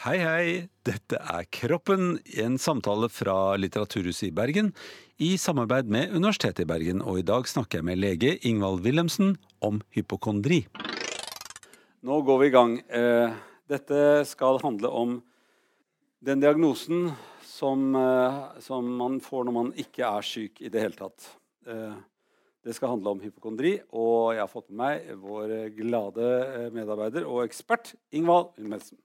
Hei, hei. Dette er Kroppen, en samtale fra Litteraturhuset i Bergen i samarbeid med Universitetet i Bergen. Og i dag snakker jeg med lege Ingvald Wilhelmsen om hypokondri. Nå går vi i gang. Eh, dette skal handle om den diagnosen som, eh, som man får når man ikke er syk i det hele tatt. Eh, det skal handle om hypokondri, og jeg har fått med meg vår glade medarbeider og ekspert Ingvald Wilhelmsen.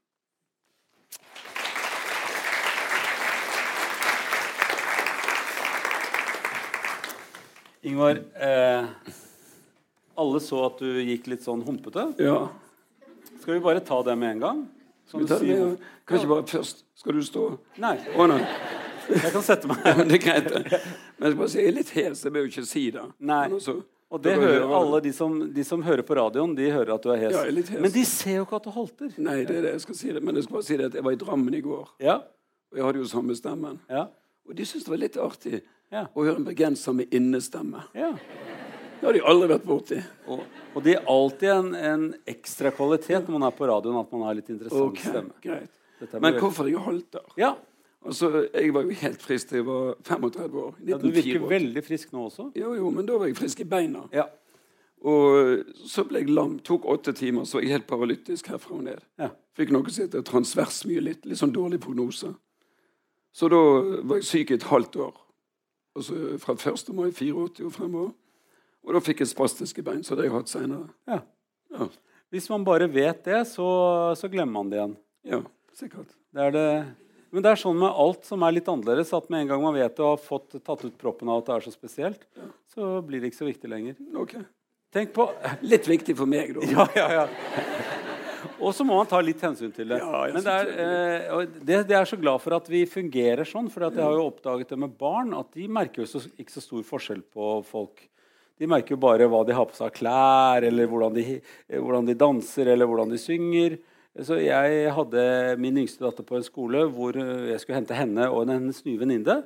Ingvar, eh, alle så at du gikk litt sånn humpete. Ja. Skal vi bare ta det med en gang? Skal vi ta det med? Kanskje bare først Skal du stå? Nei, Å nei. jeg kan sette meg. Ja, det er greit. Men jeg skal bare si, jeg er litt hes. Jeg bør jo ikke si det. Nei. Men også, Og det hører hører alle de som, de som hører på radioen, de hører at du er hes. Ja, jeg er litt hes. Men de ser jo ikke at du halter. Nei, det er det jeg skal si. det. Men jeg skal bare si det at jeg var i Drammen i går, Ja, og jeg hadde jo samme stemmen. ja, Og de syntes det var litt artig ja. å høre en bergenser med innestemme. ja. Det har de aldri vært borti. Og, og det er alltid en, en ekstra kvalitet når man er på radioen, at man har litt interessant Ok, stemme. greit. Men hvorfor jeg halter? Ja, Altså, Jeg var jo helt frisk da jeg var 35 år. ja, Du virker 1984. veldig frisk nå også. Jo, jo, men da var jeg frisk i beina. Ja, Og så ble jeg lam. Tok åtte timer, så var jeg helt paralytisk herfra og ned. ja. Fikk noe som heter transversmyelitt. Litt sånn dårlig prognose. Så da var jeg syk i et halvt år. Altså fra 1. mai 84 og fremover. Og da fikk jeg spastiske bein, så det har jeg hatt seinere. ja. Ja. Hvis man bare vet det, så, så glemmer man det igjen. ja, sikkert. Det er det. Men det er sånn med alt som er litt annerledes, at med en gang man vet og har fått tatt ut proppen av at det er så spesielt, så blir det ikke så viktig lenger. Okay. Tenk på Litt viktig for meg, da. Ja, ja, ja. Og så må man ta litt hensyn til det. Ja, Men det er, eh, det, det er så glad for at vi fungerer sånn, for jeg har jo oppdaget det med barn, at de merker jo så, ikke så stor forskjell på folk. De merker jo bare hva de har på seg av klær, eller hvordan de, eh, hvordan de danser, eller hvordan de synger. Så jeg hadde min yngste datter på en skole hvor eh, jeg skulle hente henne og hennes nye venninne.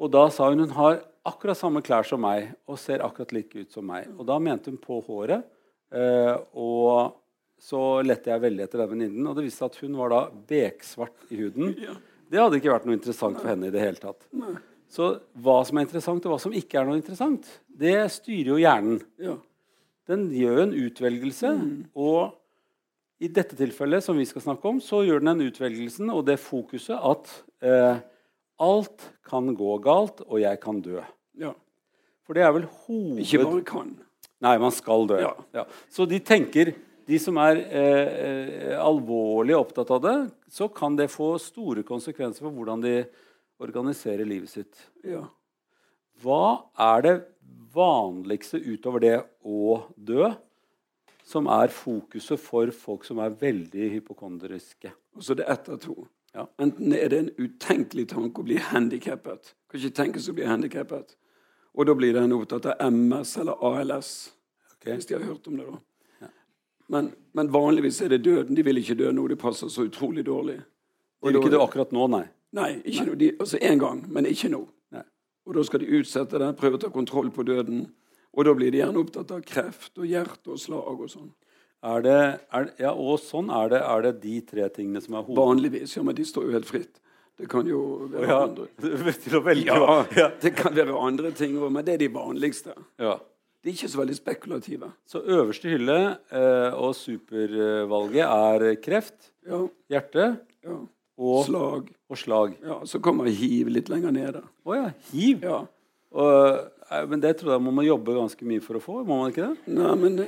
Og da sa hun hun har akkurat samme klær som meg og ser akkurat like ut som meg. Og da mente hun på håret. Eh, og så lette jeg veldig etter den venninnen, og det viste seg at hun var da beksvart i huden. Det hadde ikke vært noe interessant for henne i det hele tatt. Så hva som er interessant, og hva som ikke er noe interessant, det styrer jo hjernen. Den gjør jo en utvelgelse, og i dette tilfellet, som vi skal snakke om, så gjør den den utvelgelsen og det fokuset at eh, alt kan gå galt, og jeg kan dø. ja. For det er vel hoved... Ikke bare kan. Nei, man skal dø. Ja. Ja. Så de tenker De som er eh, eh, alvorlig opptatt av det, så kan det få store konsekvenser for hvordan de organiserer livet sitt. Ja. Hva er det vanligste utover det å dø, som er fokuset for folk som er veldig hypokondriske? Og så er det ett av to. Ja. Enten er det en utenkelig tanke å bli handikappet. Kan ikke tenkes å bli handikappet. Og da blir det en opptatt av MS eller ALS. okay. Hvis de har hørt om det, da. Men, men vanligvis er det døden. De vil ikke dø nå. Det passer så utrolig dårlig. Og vil ikke dø akkurat nå, nei. Nei, ikke nå. De, altså én gang, men ikke nå. Nei. Og da skal de utsette det, prøve å ta kontroll på døden. Og da blir de gjerne opptatt av kreft og hjerte og slag og sånn. Er det, er, ja, og sånn er det, er det de tre tingene som er hoved... Vanligvis. Ja, men de står jo helt fritt. Det kan jo være Ja, andre til å velge. Ja, Ja. det kan være andre ting òg, men det er de vanligste. ja. De er ikke så veldig spekulative. Så øverste hylle eh, og supervalget er kreft, Ja, hjerte ja. og, Slag. og slag. Ja, Så kommer hiv litt lenger nede. Å ja, hiv. Ja. Og, men det tror jeg man må jobbe ganske mye for å få. Må man ikke det? Nei, men,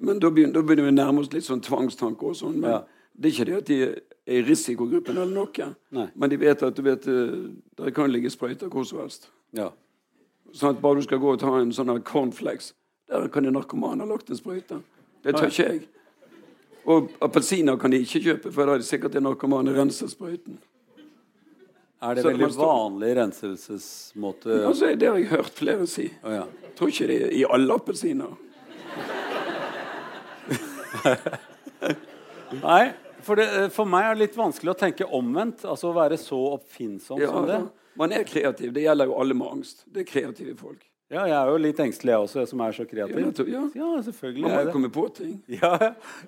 men da, begynner, da begynner vi å nærme oss litt sånn tvangstanker og sånn. Men Ja. det er ikke det at de er i risikogruppen eller noe. Nei. Men de vet at du vet, det der kan ligge sprøyter hvor som helst. Ja. Sånn at bare du skal gå og ta en sånn her cornflakes, der kan en narkoman ha lagt en sprøyte. Det tør ikke jeg. Og appelsiner kan de ikke kjøpe, for da er det sikkert en narkoman renser sprøyten. Er det veldig står- vanlig renselsesmåte? Altså, det har jeg hørt flere si. Oh, ja. Tror ikke det er i alle appelsiner. Nei, for, det, for meg er det litt vanskelig å tenke omvendt. Altså å være så oppfinnsom Ja, som det. man er kreativ. Det gjelder jo alle med angst. Det er kreative folk. Ja, jeg er jo litt engstelig, jeg også, jeg som er så Ja, kreativ. ja. Ja, selvfølgelig Man må jo komme på ting. Ja,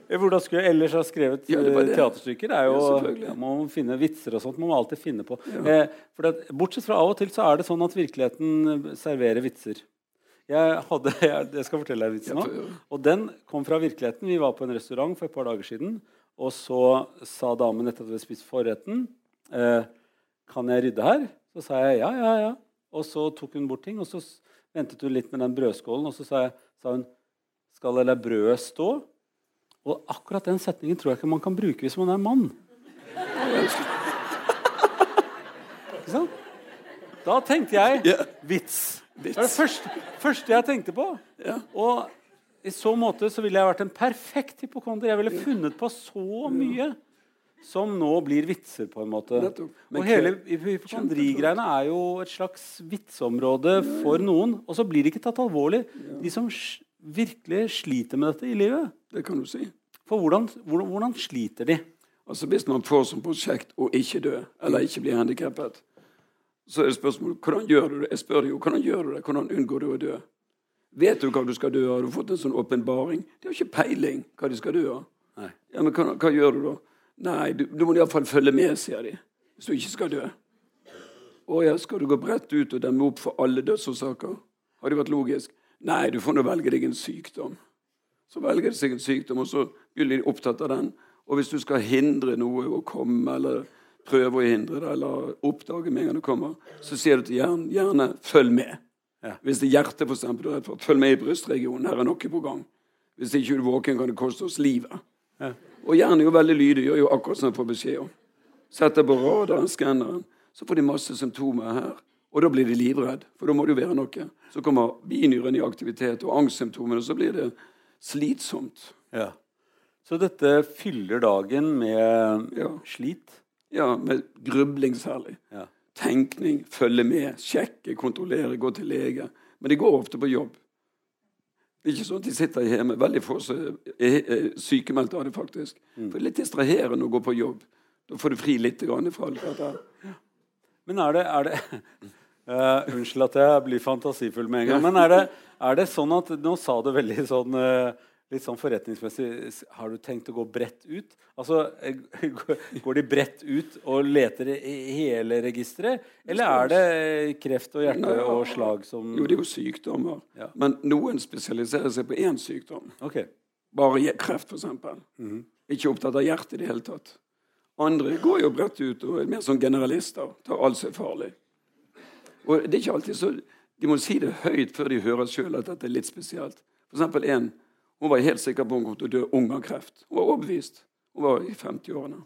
Hvordan skulle jeg ellers ha skrevet Ja, det eh, det. teaterstykker? Det er jo, Ja, man må finne vitser og sånt. Man må alltid finne på. Eh, at, bortsett fra av og til så er det sånn at virkeligheten serverer vitser. Jeg, hadde, jeg, jeg skal fortelle deg vitsen nå. Og den kom fra virkeligheten. Vi var på en restaurant for et par dager siden. Og så sa damen etter at vi hadde spist forretten eh, Kan jeg rydde her? Så sa jeg ja, ja, ja. Og så tok hun bort ting, og så ventet hun litt med den brødskålen. Og så sa, jeg, sa hun Skal det la brødet stå? Og akkurat den setningen tror jeg ikke man kan bruke hvis man er mann. Ikke sant? Da tenkte jeg vits. Det var det første, første jeg tenkte på. Og i så måte så ville jeg vært en perfekt hypokonder. Jeg ville funnet på så mye som nå blir vitser, på en måte. Men Og hele hypokondrigreiene er jo et slags vitseområde for noen. Og så blir det ikke tatt alvorlig. De som virkelig sliter med dette i livet. Det kan du si. For hvordan, hvordan, hvordan sliter de? Altså Hvis man får som prosjekt å ikke dø, eller ikke bli handikappet, så er det spørsmålet hvordan gjør du det? Jeg spør jo, hvordan gjør du det? Hvordan unngår du å dø? Vet du hva du skal dø av? Har du fått en sånn åpenbaring? De har ikke peiling hva de skal dø av. Ja, men hva, hva gjør du da? Nei, du, du må iallfall følge med, sier de. Hvis du ikke skal dø. Å ja, skal du gå bredt ut og demme opp for alle dødsårsaker? Har det vært logisk? Nei, du får nå velge deg en sykdom. Så velger de seg en sykdom, og så blir de opptatt av den. Og hvis du skal hindre noe å komme, eller prøve å hindre det, eller oppdage med en gang det kommer, så sier du til hjernen gjerne 'følg med'. Ja. Hvis det er hjertet, for eksempel, du er redd for, følg med i brystregionen. Her er noe på gang. Hvis ikke du er våken, kan det koste oss livet. Ja. Og hjernen er jo veldig lydig, gjør jo akkurat som den får beskjed om. Setter på radaren, skanneren, så får de masse symptomer her. Og da blir de livredd, for da må det jo være noe. Så kommer binyren i aktivitet og angstsymptomene, og så blir det slitsomt. Ja. Så dette fyller dagen med Ja. slit? Ja, med grubling særlig. Ja. Tenkning, følge med, sjekke, kontrollere, gå til lege. Men de går ofte på jobb. Det er ikke sånn at de sitter hjemme. Veldig få som er er sykemeldt av det, faktisk. For det er litt distraherende å gå på jobb. Da får du fri litt grann fra alt dette. Men er det, er det uh, Unnskyld at jeg blir fantasifull med en gang. Men er det, er det sånn at Nå sa du veldig sånn eh, litt sånn forretningsmessig Har du tenkt å gå bredt ut? Altså, eh, Går de bredt ut og leter i hele registeret? Eller er det kreft og hjerte og slag som Jo, det er jo sykdommer. Ja. Men noen spesialiserer seg på én sykdom. Okay. Bare kreft, f.eks. Ikke opptatt av hjertet i det hele tatt. Andre går jo bredt ut og er mer som generalister. Tar alt som er farlig. Og det er ikke alltid så De må si det høyt før de hører sjøl at dette er litt spesielt. For eksempel en hun var helt sikker på at hun kom til å dø ung av kreft. Hun var overbevist. Hun var i 50-årene.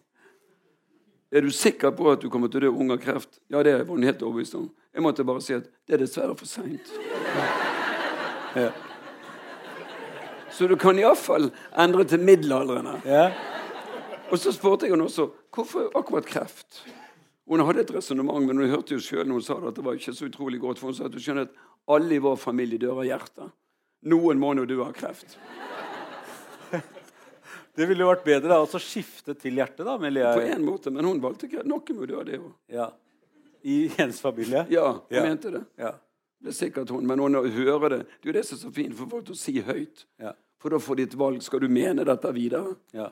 Er du sikker på at du kommer til å dø ung av kreft? Ja, det var hun helt overbevist om. Jeg måtte bare si at det er dessverre for seint. Ja. Så du kan iallfall endre til middelaldrende. Ja. Og så spurte jeg henne også hvorfor akkurat kreft. Hun hadde et resonnement, men hun hørte jo selv når hun sa det, at det var ikke så utrolig godt. For hun sa at du skjønner at alle i vår familie dør av hjertet. Noen må nå dø av kreft. Det ville jo vært bedre å skifte til hjertet, da. På én måte, men hun valgte kreft. Noen må dø av det òg. ja. I Jens familie? Ja, hun Ja. mente det. Ja. Det er sikkert hun, men hun hører det. Det er jo det som er så fint for folk å si høyt. Ja. For da får de et valg. Skal du mene dette videre? Ja,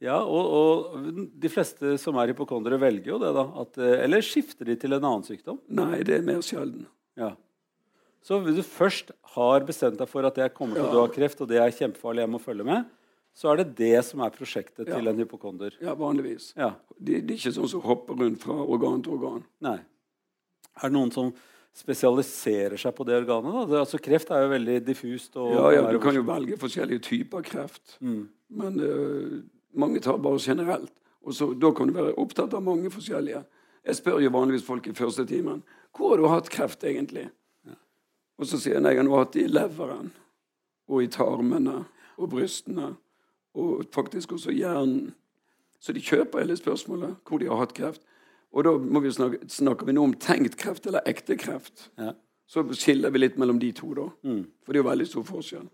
ja og, og de fleste som er hypokondere, velger jo det, da. At, eh, eller skifter de til en annen sykdom? Nei, det er mer sjelden. Ja. Så hvis du først har bestemt deg for at jeg kommer til å dø av kreft, og det er kjempefarlig, jeg må følge med, så er det det som er prosjektet til en hypokonder. Ja, vanligvis. Ja. De, de er ikke sånn som hopper rundt fra organ til organ. Nei. Er det noen som spesialiserer seg på det organet? da? Det, altså, kreft er jo veldig diffust. Og Ja, ja, Du kan jo velge forskjellige typer kreft. Mm. Men uh, mange tar bare generelt. Og så, Da kan du være opptatt av mange forskjellige. Jeg spør jo vanligvis folk i første timen hvor har du hatt kreft egentlig. Og så sier han jeg har det i leveren og i tarmene og brystene og faktisk også hjernen. Så de kjøper hele spørsmålet hvor de har hatt kreft. Og da vi snakke, snakker vi nå om tenkt kreft eller ekte kreft. Ja. Så skiller vi litt mellom de to, da. Mm. For det er jo veldig stor forskjell.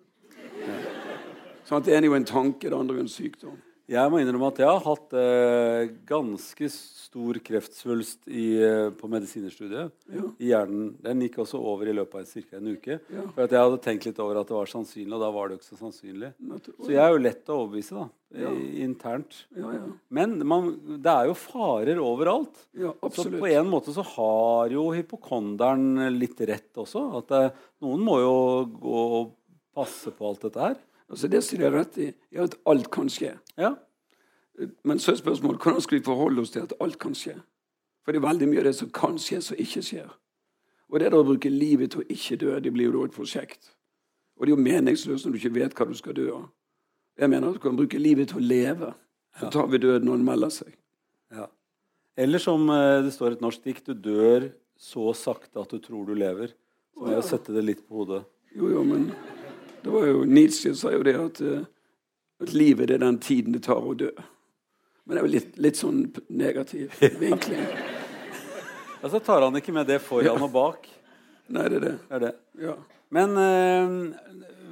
Sånn at Det ene er jo en tanke, det andre er jo en sykdom. Jeg må innrømme at jeg har hatt eh, ganske stor kreftsvulst i, eh, på medisinerstudiet Ja. i hjernen. Den gikk også over i løpet av ca. en uke. Ja. For at jeg hadde tenkt litt over at det var sannsynlig, og da var det jo ikke så sannsynlig. Så jeg er jo lett å overbevise da, Ja. internt. Ja, ja. Men man, det er jo farer overalt. Så på en måte så har jo hypokonderen litt rett også. At det, noen må jo gå og passe på alt dette her. Altså Det som de har rett i, er at alt kan skje. Ja. Men så er spørsmålet hvordan skal vi forholde oss til at alt kan skje? For det er veldig mye av det som kan skje, som ikke skjer. Og det å bruke livet til å ikke dø, det blir jo da et prosjekt. Og det er jo meningsløst når du ikke vet hva du skal dø av. Jeg mener at du kan bruke livet til å leve. Så tar vi døden når den melder seg. Ja. Eller som eh, det står i et norsk dikt, du dør så sakte at du tror du lever. Så må jeg sette det litt på hodet. Jo, jo, men det var jo Nietzsche sa jo det at, eh, at livet er den tiden det tar å dø. Men det er jo litt, litt sånn negativ vinkling. Altså tar han ikke med det foran og bak. Nei, det er det. Det er det. Ja. Men eh,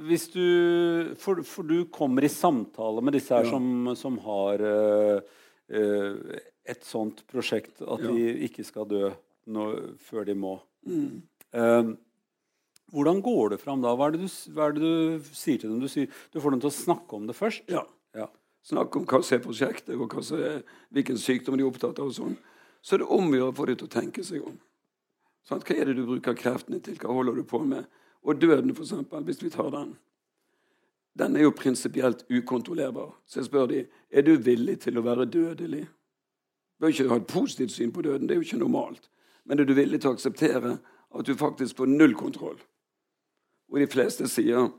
hvis du for, for du kommer i samtale med disse her Ja. som, som har eh, eh, et sånt prosjekt at Ja. de ikke skal dø nå, før de må. Mm. Eh, hvordan går det fram da? Hva er det, du, er det du sier til dem? Du, sier, du får dem til å snakke om det først? ja. Ja. Snakke om hva som er prosjektet, og som er, hvilken sykdom de er opptatt av. og sånn. Så er det om å gjøre å få dem til å tenke seg om. Sånn, Hva er det du bruker kreftene til? Hva holder du på med? Og døden, eksempel, hvis vi tar den. Den er jo prinsipielt ukontrollerbar. Så jeg spør de, er du villig til å være dødelig. Du bør ikke ha et positivt syn på døden, det er jo ikke normalt. Men er du villig til å akseptere at du faktisk får null kontroll? Og de fleste sier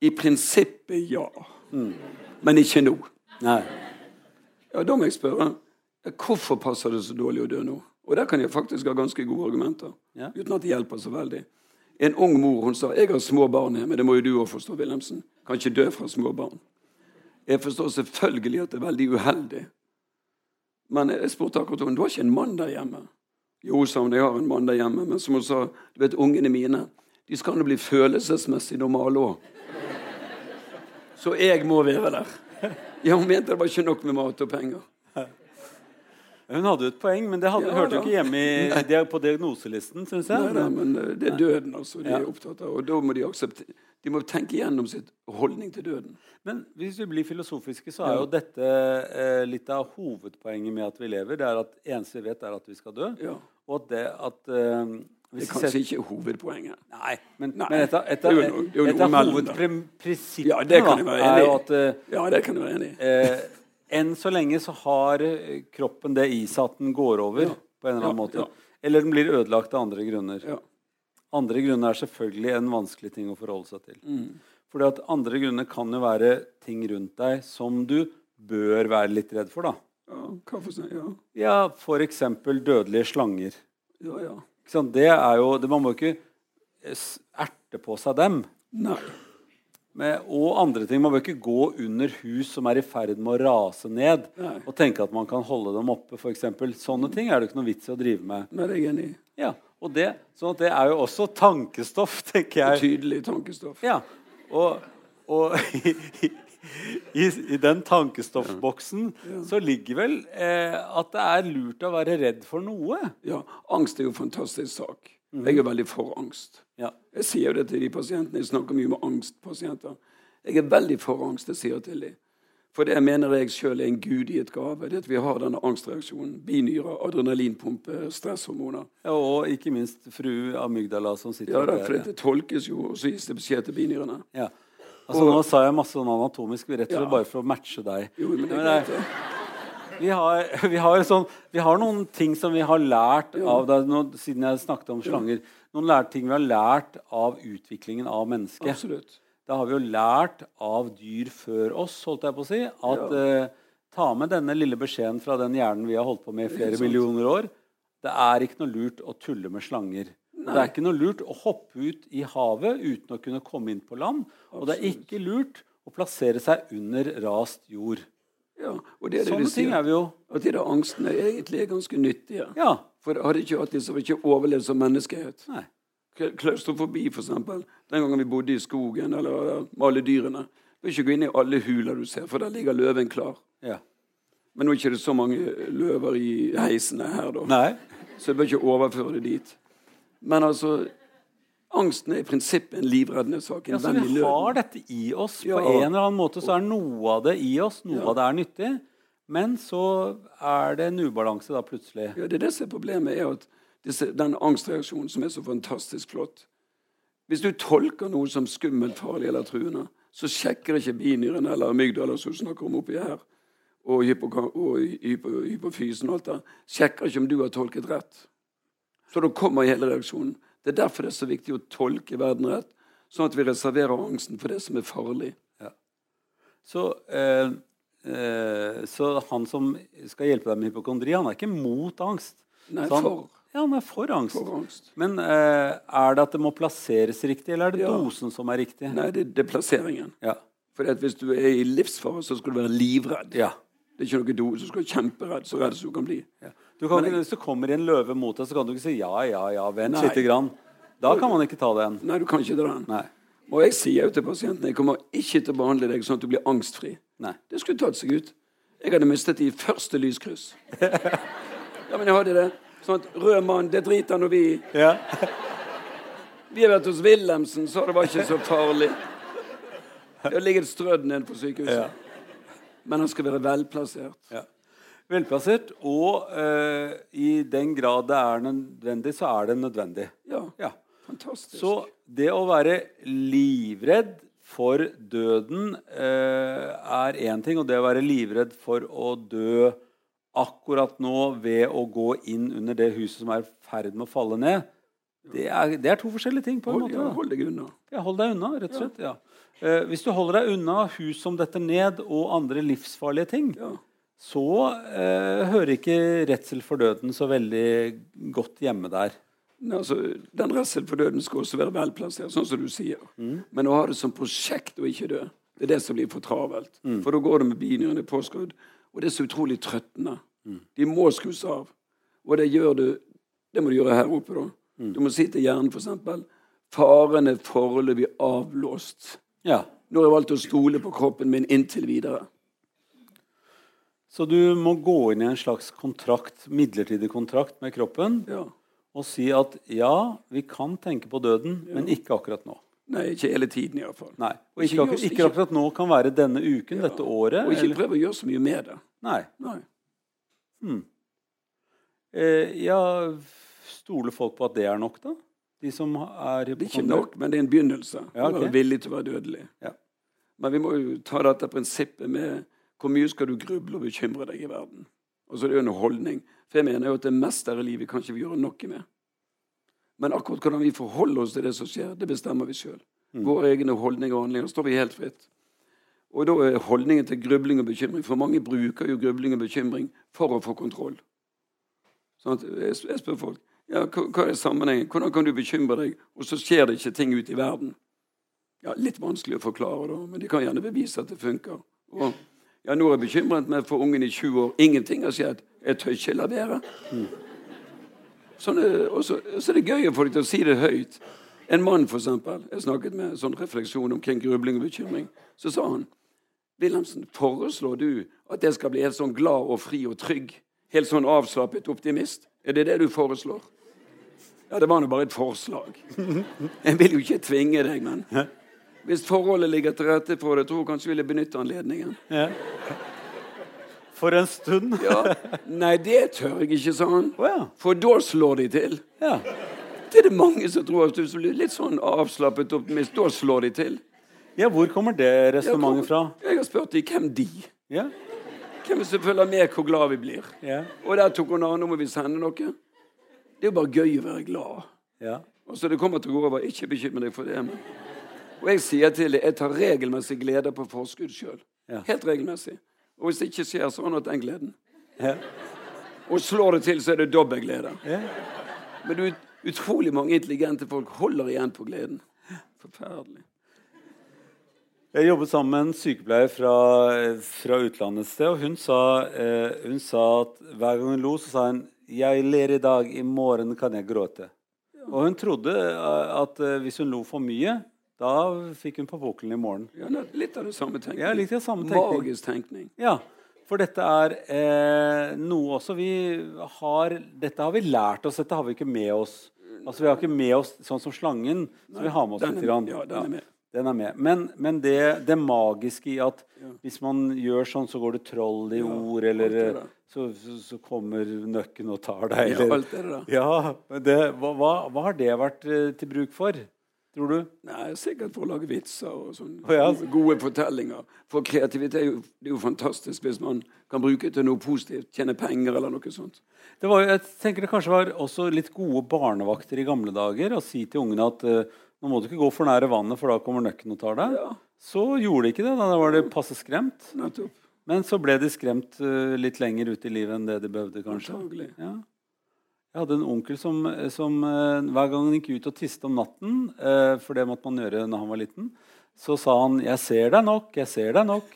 i prinsippet ja, men ikke nå. Nei. Ja, Da må jeg spørre hvorfor passer det så dårlig å dø nå? Og der kan jeg faktisk ha ganske gode argumenter, Ja. uten at det hjelper så veldig. En ung mor hun sa 'Jeg har små barn hjemme', det må jo du òg forstå, Wilhelmsen. Kan ikke dø fra små barn. Jeg forstår selvfølgelig at det er veldig uheldig. Men jeg spurte akkurat henne 'Du har ikke en mann der hjemme?' Jo, sa hun, jeg har en mann der hjemme. Men som hun sa, du vet, ungene mine de skal nå bli følelsesmessig normale òg. Så jeg må være der. Ja, Hun mente det var ikke nok med mat og penger. Hun hadde jo et poeng, men det hadde, Ja, hørte jo ikke hjemme i, det på diagnoselisten, Synes jeg. Nei, nei, men eh, det er døden altså, de Ja. er opptatt av. Og da må de akseptere De må tenke gjennom sitt holdning til døden. Men hvis vi blir filosofiske, så er jo dette eh, litt av hovedpoenget med at vi lever. Det er at eneste vi vet, er at vi skal dø. Ja. Og at det at eh, Det er kanskje ikke hovedpoenget. Nei, men, Nei, men etter, etter, er jo jo et noe av mellom der. hovedprinsippene Ja, det kan jeg være enig i. at eh, Ja, det kan du være enig i. eh, enn så lenge så har eh, kroppen det i seg at den går over Ja. på en eller annen måte. Eller den blir ødelagt av andre grunner. Ja. Andre grunner er selvfølgelig en vanskelig ting å forholde seg til. Mm. Fordi at andre grunner kan jo være ting rundt deg som du bør være litt redd for. da. Ja, for seg, Ja, Ja, F.eks. dødelige slanger. ja. ja. Ikke? Det er jo, det, Man må ikke eh, erte på seg dem. Nei. Men, og andre ting. Man bør ikke gå under hus som er i ferd med å rase ned, Nei. og tenke at man kan holde dem oppe. For eksempel. Sånne ting er det ikke noe vits i å drive med. Nei, det er enig. Ja, og det, sånn at det er jo også tankestoff, tenker jeg. Betydelig tankestoff. Ja, og, og i, i, i den tankestoffboksen så ligger vel eh, at det er lurt å være redd for noe. Ja, Angst er jo en fantastisk sak. Jeg er veldig for angst. Ja. Jeg sier jo det til de pasientene. Jeg snakker mye med angstpasienter. Jeg er veldig for angst, jeg sier til dem. For det mener jeg sjøl er en gudgitt gave. Det at vi har denne angstreaksjonen. Binyrer, adrenalinpumpe, stresshormoner. Ja, Og ikke minst fru Amygdala som sitter Ja, der. for det tolkes jo, og så gis det beskjed til binyrene. Ja. Altså, nå sa jeg masse sånn anatomisk, rett og slett Ja. bare for å matche deg. Jo, men det er greit, er- Vi har, vi, har sånn, vi har noen ting som vi har lært av deg, nå, siden jeg snakket om slanger. Noen lært, ting vi har lært av utviklingen av mennesket. Absolutt. Da har vi jo lært av dyr før oss, holdt jeg på å si, at eh, ta med denne lille beskjeden fra den hjernen vi har holdt på med i flere millioner år. Det er ikke noe lurt å tulle med slanger. Og Det er ikke noe lurt å hoppe ut i havet uten å kunne komme inn på land. Og det er ikke lurt å plassere seg under rast jord. Ja, og det er det Sånne ting er vi jo At de der angstene egentlig er ganske nyttige. Ja. For hadde ikke hatt de, så hadde ikke overlevd som menneskehet. Nei. Klaustrofobi, eksempel. Den gangen vi bodde i skogen eller med alle dyrene. Du vil ikke gå inn i alle huler du ser, for der ligger løven klar. Ja. Men nå er det ikke så mange løver i heisene her, da. Nei. Så du bør ikke overføre det dit. Men altså Angsten er i prinsippet en livreddende sak. En Ja, så vi har dette i oss. Ja. På en eller annen måte så er noe av det i oss. Noe Ja. av det er nyttig. Men så er det en ubalanse da plutselig. Ja, det er det som er problemet, er at disse, den angstreaksjonen som er så fantastisk flott Hvis du tolker noe som skummelt, farlig eller truende, så sjekker ikke binyren eller amygdala som snakker om oppi her, og, hypofysen og alt det, sjekker ikke om du har tolket rett. Så da kommer hele reaksjonen. Det er derfor det er så viktig å tolke verden rett, sånn at vi reserverer angsten for det som er farlig. Så, eh, eh, så han som skal hjelpe deg med hypokondri, han er ikke mot angst. Nei, han, for, Ja, han er for angst. for angst. Men eh, er det at det må plasseres riktig, eller er det Ja. dosen som er riktig? Nei, det, det er plasseringen. Ja. For hvis du er i livsfare, så skal du være livredd. ja. Det er ikke noe do, så skal du være kjemperedd, så redd som du kan bli. ja. Du kan ikke, hvis du kommer i en løve mot deg, så kan du ikke si ja, ja, ja, vent lite grann. Da kan man ikke ta den. Nei, du kan ikke dra den. Nei. Og jeg sier jo til pasientene jeg kommer ikke til å behandle deg sånn at du blir angstfri. Nei. Det skulle tatt seg ut. Jeg hadde mistet det i første lyskryss. Ja, men jeg hadde det. Sånn at rød mann, det driter nå vi i. Ja. Vi har vært hos Wilhelmsen, så det var ikke så farlig. Det har ligget strødd nede på sykehuset. Ja. Men han skal være velplassert. Ja. Velplassert, og eh, i den grad det er nødvendig, så er det nødvendig. Ja, Ja. fantastisk. Så det å være livredd for døden eh, er én ting, og det å være livredd for å dø akkurat nå ved å gå inn under det huset som er i ferd med å falle ned, det er, det er to forskjellige ting. på en hold, måte. ja, hold deg unna. Ja, hold deg unna, rett og slett. Ja. Eh, hvis du holder deg unna hus som detter ned, og andre livsfarlige ting, Ja. Så eh, hører ikke redsel for døden så veldig godt hjemme der. Altså, den redsel for døden skal også være velplassert, sånn som du sier. Men å ha det som prosjekt og ikke dø, det er det som blir for travelt. For da går det med binyrene påskrudd, og det er så utrolig trøttende. De må skrus av. Og det gjør du Det må du gjøre her oppe, da. Du må si til hjernen f.eks.: Faren er foreløpig avlåst. Ja. Nå har jeg valgt å stole på kroppen min inntil videre. Så du må gå inn i en slags kontrakt, midlertidig kontrakt med kroppen Ja. og si at ja, vi kan tenke på døden, men ikke akkurat nå. Nei, ikke hele tiden iallfall. Nei. Og Ikke ikke, akkurat, ikke akkurat nå kan være denne uken, dette året. Og ikke eller- prøve å gjøre så mye med det. Nei. Nei. Eh, ja, stoler folk på at det er nok, da? De som er Det er ikke nok, men det er en begynnelse. Ja, Å ok. være villig til å være dødelig. Ja. Men vi må jo ta dette prinsippet med hvor mye skal du gruble og bekymre deg i verden. Og så er det jo en holdning. For jeg mener jo at det meste her i livet kan ikke vi gjøre noe med. Men akkurat hvordan vi forholder oss til det som skjer, det bestemmer vi sjøl. Våre egne holdninger og handlinger står vi helt fritt. Og da er holdningen til grubling og bekymring For mange bruker jo grubling og bekymring for å få kontroll. Sånn jeg, spør folk ja, hva er sammenhengen? Hvordan kan du bekymre deg, og så skjer det ikke ting ute i verden? Ja, Litt vanskelig å forklare, da, men de kan gjerne bevise at det funker. Og, ja, Nå er jeg bekymret meg for ungen i 20 år. Ingenting har skjedd. Jeg tør ikke la være. Sånn, er- og så er det gøy å få dem til å si det høyt. En mann, for eksempel, jeg snakket med sånn refleksjon omkring grubling og bekymring. Så sa han Wilhelmsen, foreslår du at jeg skal bli helt sånn glad og fri og trygg? Helt sånn avslappet optimist? Er det det du foreslår? Ja, det var nå bare et forslag. Jeg vil jo ikke tvinge deg, men hvis forholdet ligger til rette for det, tror jeg kanskje vil jeg benytte anledningen. Ja. For en stund. Ja, Nei, det tør jeg ikke, sa han. Oh, ja. For da slår de til. ja. Det er det mange som tror. At du blir litt sånn avslappet optimist. Da slår de til. Ja, hvor kommer det resonnementet fra? Jeg har spurt dem hvem de. Ja. Hvem som følger med hvor glad vi blir. Ja. Og der tok hun an. Nå må vi sende noe. Det er jo bare gøy å være glad. ja. Og så det kommer til å gå over. Ikke bekymre deg for det. Men. Og jeg sier til dem jeg tar regelmessig glede på forskudd sjøl. Ja. Helt regelmessig. Og hvis det ikke skjer, så har den gleden. ja. Og slår det til, så er det dobbel glede. ja. Men ut, utrolig mange intelligente folk holder igjen på gleden. Forferdelig. Jeg jobbet sammen med en sykepleier fra, fra utlandet et sted, og hun sa, eh, hun sa at hver gang hun lo, så sa hun 'Jeg ler i dag, i morgen kan jeg gråte'. Og hun trodde eh, at eh, hvis hun lo for mye, Da fikk hun på pukkelen i morgen. Ja, litt av det samme tenkning. Ja, litt av samme tenkning. Magisk tenkning. Ja, for dette er eh, noe også vi har Dette har vi lært oss, dette har vi ikke med oss. Altså Vi har ikke med oss sånn som slangen, så vi har med oss Den litt. ja, den er med. Den er med. Men, men det, det magiske i at hvis man gjør sånn, så går det troll i ord, eller så, så, kommer nøkken og tar deg. Ja, alt det der. ja, men det, hva, hva, hva har det vært eh, til bruk for, tror du? Nei, Sikkert for å lage vitser og sånne oh, ja. Gode- fortellinger. For kreativitet er jo, det er jo fantastisk hvis man kan bruke det til noe positivt. Tjene penger eller noe sånt. Det var, jeg tenker det kanskje var også litt gode barnevakter i gamle dager å si til ungene at uh, nå må du ikke gå for nære vannet, for da kommer nøkken og tar deg. Ja. Så gjorde de ikke det. Da var de passe skremt. Nettopp. Men så ble de skremt uh, litt lenger ut i livet enn det de behøvde, kanskje. Antagelig. Ja. Jeg hadde en onkel som, som eh, hver gang han gikk ut og tiste om natten, eh, for det måtte man gjøre når han var liten, så sa han 'Jeg ser deg nok, jeg ser deg nok'.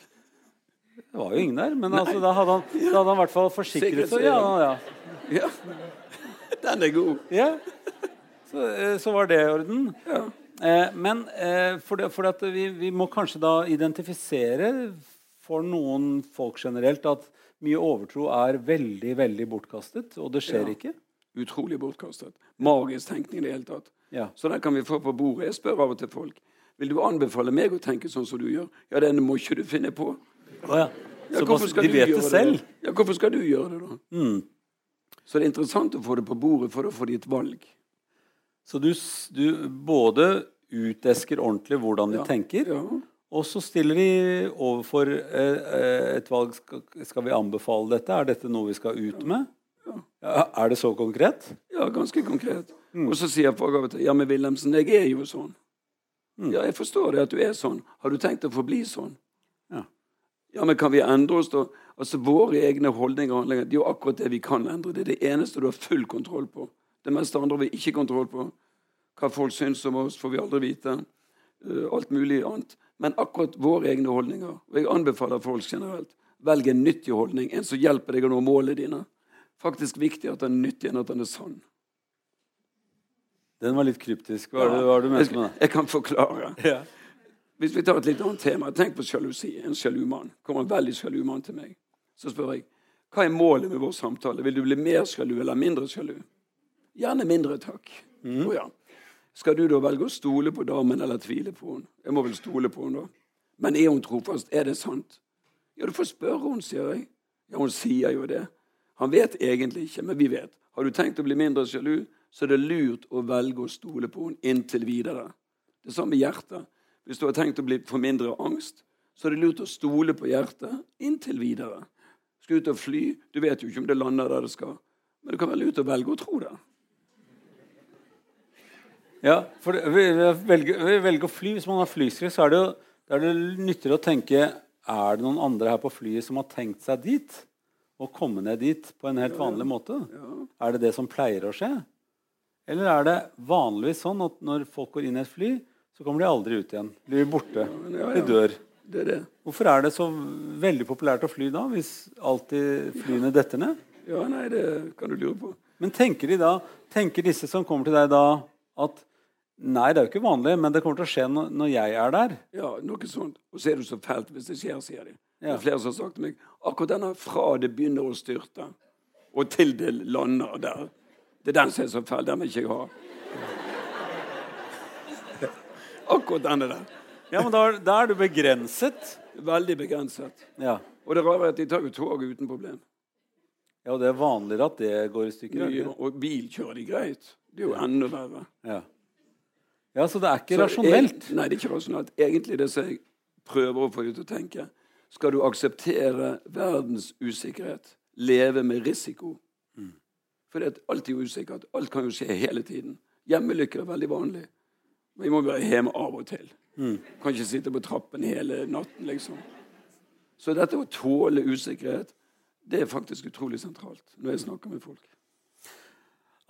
Det var jo ingen der, men altså, da hadde han, da hadde han i hvert fall forsikret seg. Ja, ja. Ja. Den er god. Ja. Så, eh, så var det i orden. Ja. Eh, men eh, for, det, for at vi, vi må kanskje da identifisere for noen folk generelt at mye overtro er veldig, veldig bortkastet, og det skjer Ja. ikke. Utrolig bortkastet. Magisk tenkning i det hele tatt. Ja. Så den kan vi få på bordet. Jeg spør av og til folk vil du anbefale meg å tenke sånn som du gjør. Ja, den må ikke du finne på. Oh, ja. Ja, Så hvorfor skal de du vet gjøre det selv? Det? Ja, hvorfor skal du gjøre det, da? Mm. Så det er interessant å få det på bordet for å få ditt valg. Så du, du både utesker ordentlig hvordan de Ja. tenker, Ja. og så stiller de overfor eh, eh, et valg skal, skal vi anbefale dette? Er dette noe vi skal ut med? Ja, er det så konkret? Ja, ganske konkret. Mm. Og så sier folk av og til ja, men Wilhelmsen, jeg er jo sånn. Mm. Ja, jeg forstår det at du er sånn. Har du tenkt å forbli sånn? Ja. Ja, men kan vi endre oss, da? Altså, Våre egne holdninger og handlinger det er jo akkurat det vi kan endre. Det er det eneste du har full kontroll på. Det meste andre har vi ikke kontroll på. Hva folk syns om oss, får vi aldri vite. Uh, alt mulig annet. Men akkurat våre egne holdninger. Og jeg anbefaler folk generelt velg en nyttig holdning. En som hjelper deg å nå målene dine. Faktisk viktig at den er nyttig enn at den er sann. Den var litt kryptisk. Hva hva er du mente med det? jeg kan forklare. Ja. Hvis vi tar et litt annet tema, tenk på sjalusi. En sjalu mann. kommer en veldig sjalu mann til meg. Så spør jeg hva er målet med vår samtale. Vil du bli mer sjalu eller mindre sjalu? Gjerne mindre, takk. Mm. Oh, ja. Skal du da velge å stole på damen eller tvile på henne? Jeg må vel stole på henne, da. Men er hun trofast? Er det sant? Ja, du får spørre henne, sier jeg. Ja, hun sier jo det. Han vet egentlig ikke, men vi vet. Har du tenkt å bli mindre sjalu, så er det lurt å velge å stole på henne inntil videre. Det samme med hjertet. Hvis du har tenkt å bli for mindre angst, så er det lurt å stole på hjertet inntil videre. Skal ut og fly, du vet jo ikke om det lander der det skal. Men det kan være lurt å velge å tro det. Ja, for vi velger å fly. Hvis man har flyskrekk, så er det jo det er det nyttigere å tenke Er det noen andre her på flyet som har tenkt seg dit? Og komme ned dit på en helt vanlig måte? Er det det som pleier å skje? Eller er det vanligvis sånn at når folk går inn i et fly, så kommer de aldri ut igjen? Blir borte? De dør. Det er det. Hvorfor er det så veldig populært å fly da, hvis alltid flyene detter ned? Ja, nei, det kan du lure på. Men tenker de da, tenker disse som kommer til deg da, at nei, det er jo ikke vanlig, men det kommer til å skje når, jeg er der? Ja, noe sånt. Og så er det så fælt hvis det skjer, sier de. Det er flere som har sagt til meg akkurat denne fra det begynner å styrte, og til det lander der. Det er den som er så fæl. Den vil ikke jeg ha. Akkurat denne der. Ja, men da, da er du begrenset. Veldig begrenset. Ja. Og det rare er at de tar jo toget uten problem. ja, og det er vanligere at det går i stykker. er ikke? Og bil kjører de greit. Det er jo enda verre. Ja. Ja, så det er ikke Så rasjonelt. Jeg, nei, det er ikke rasjonelt. Egentlig det som jeg prøver å få deg til å tenke Skal du akseptere verdens usikkerhet, leve med risiko? For det er alltid usikkert. Alt kan jo skje hele tiden. Hjemmelykker er veldig vanlig. Men vi må være hjemme av og til. Kan ikke sitte på trappen hele natten, liksom. Så dette å tåle usikkerhet, det er faktisk utrolig sentralt når jeg snakker med folk.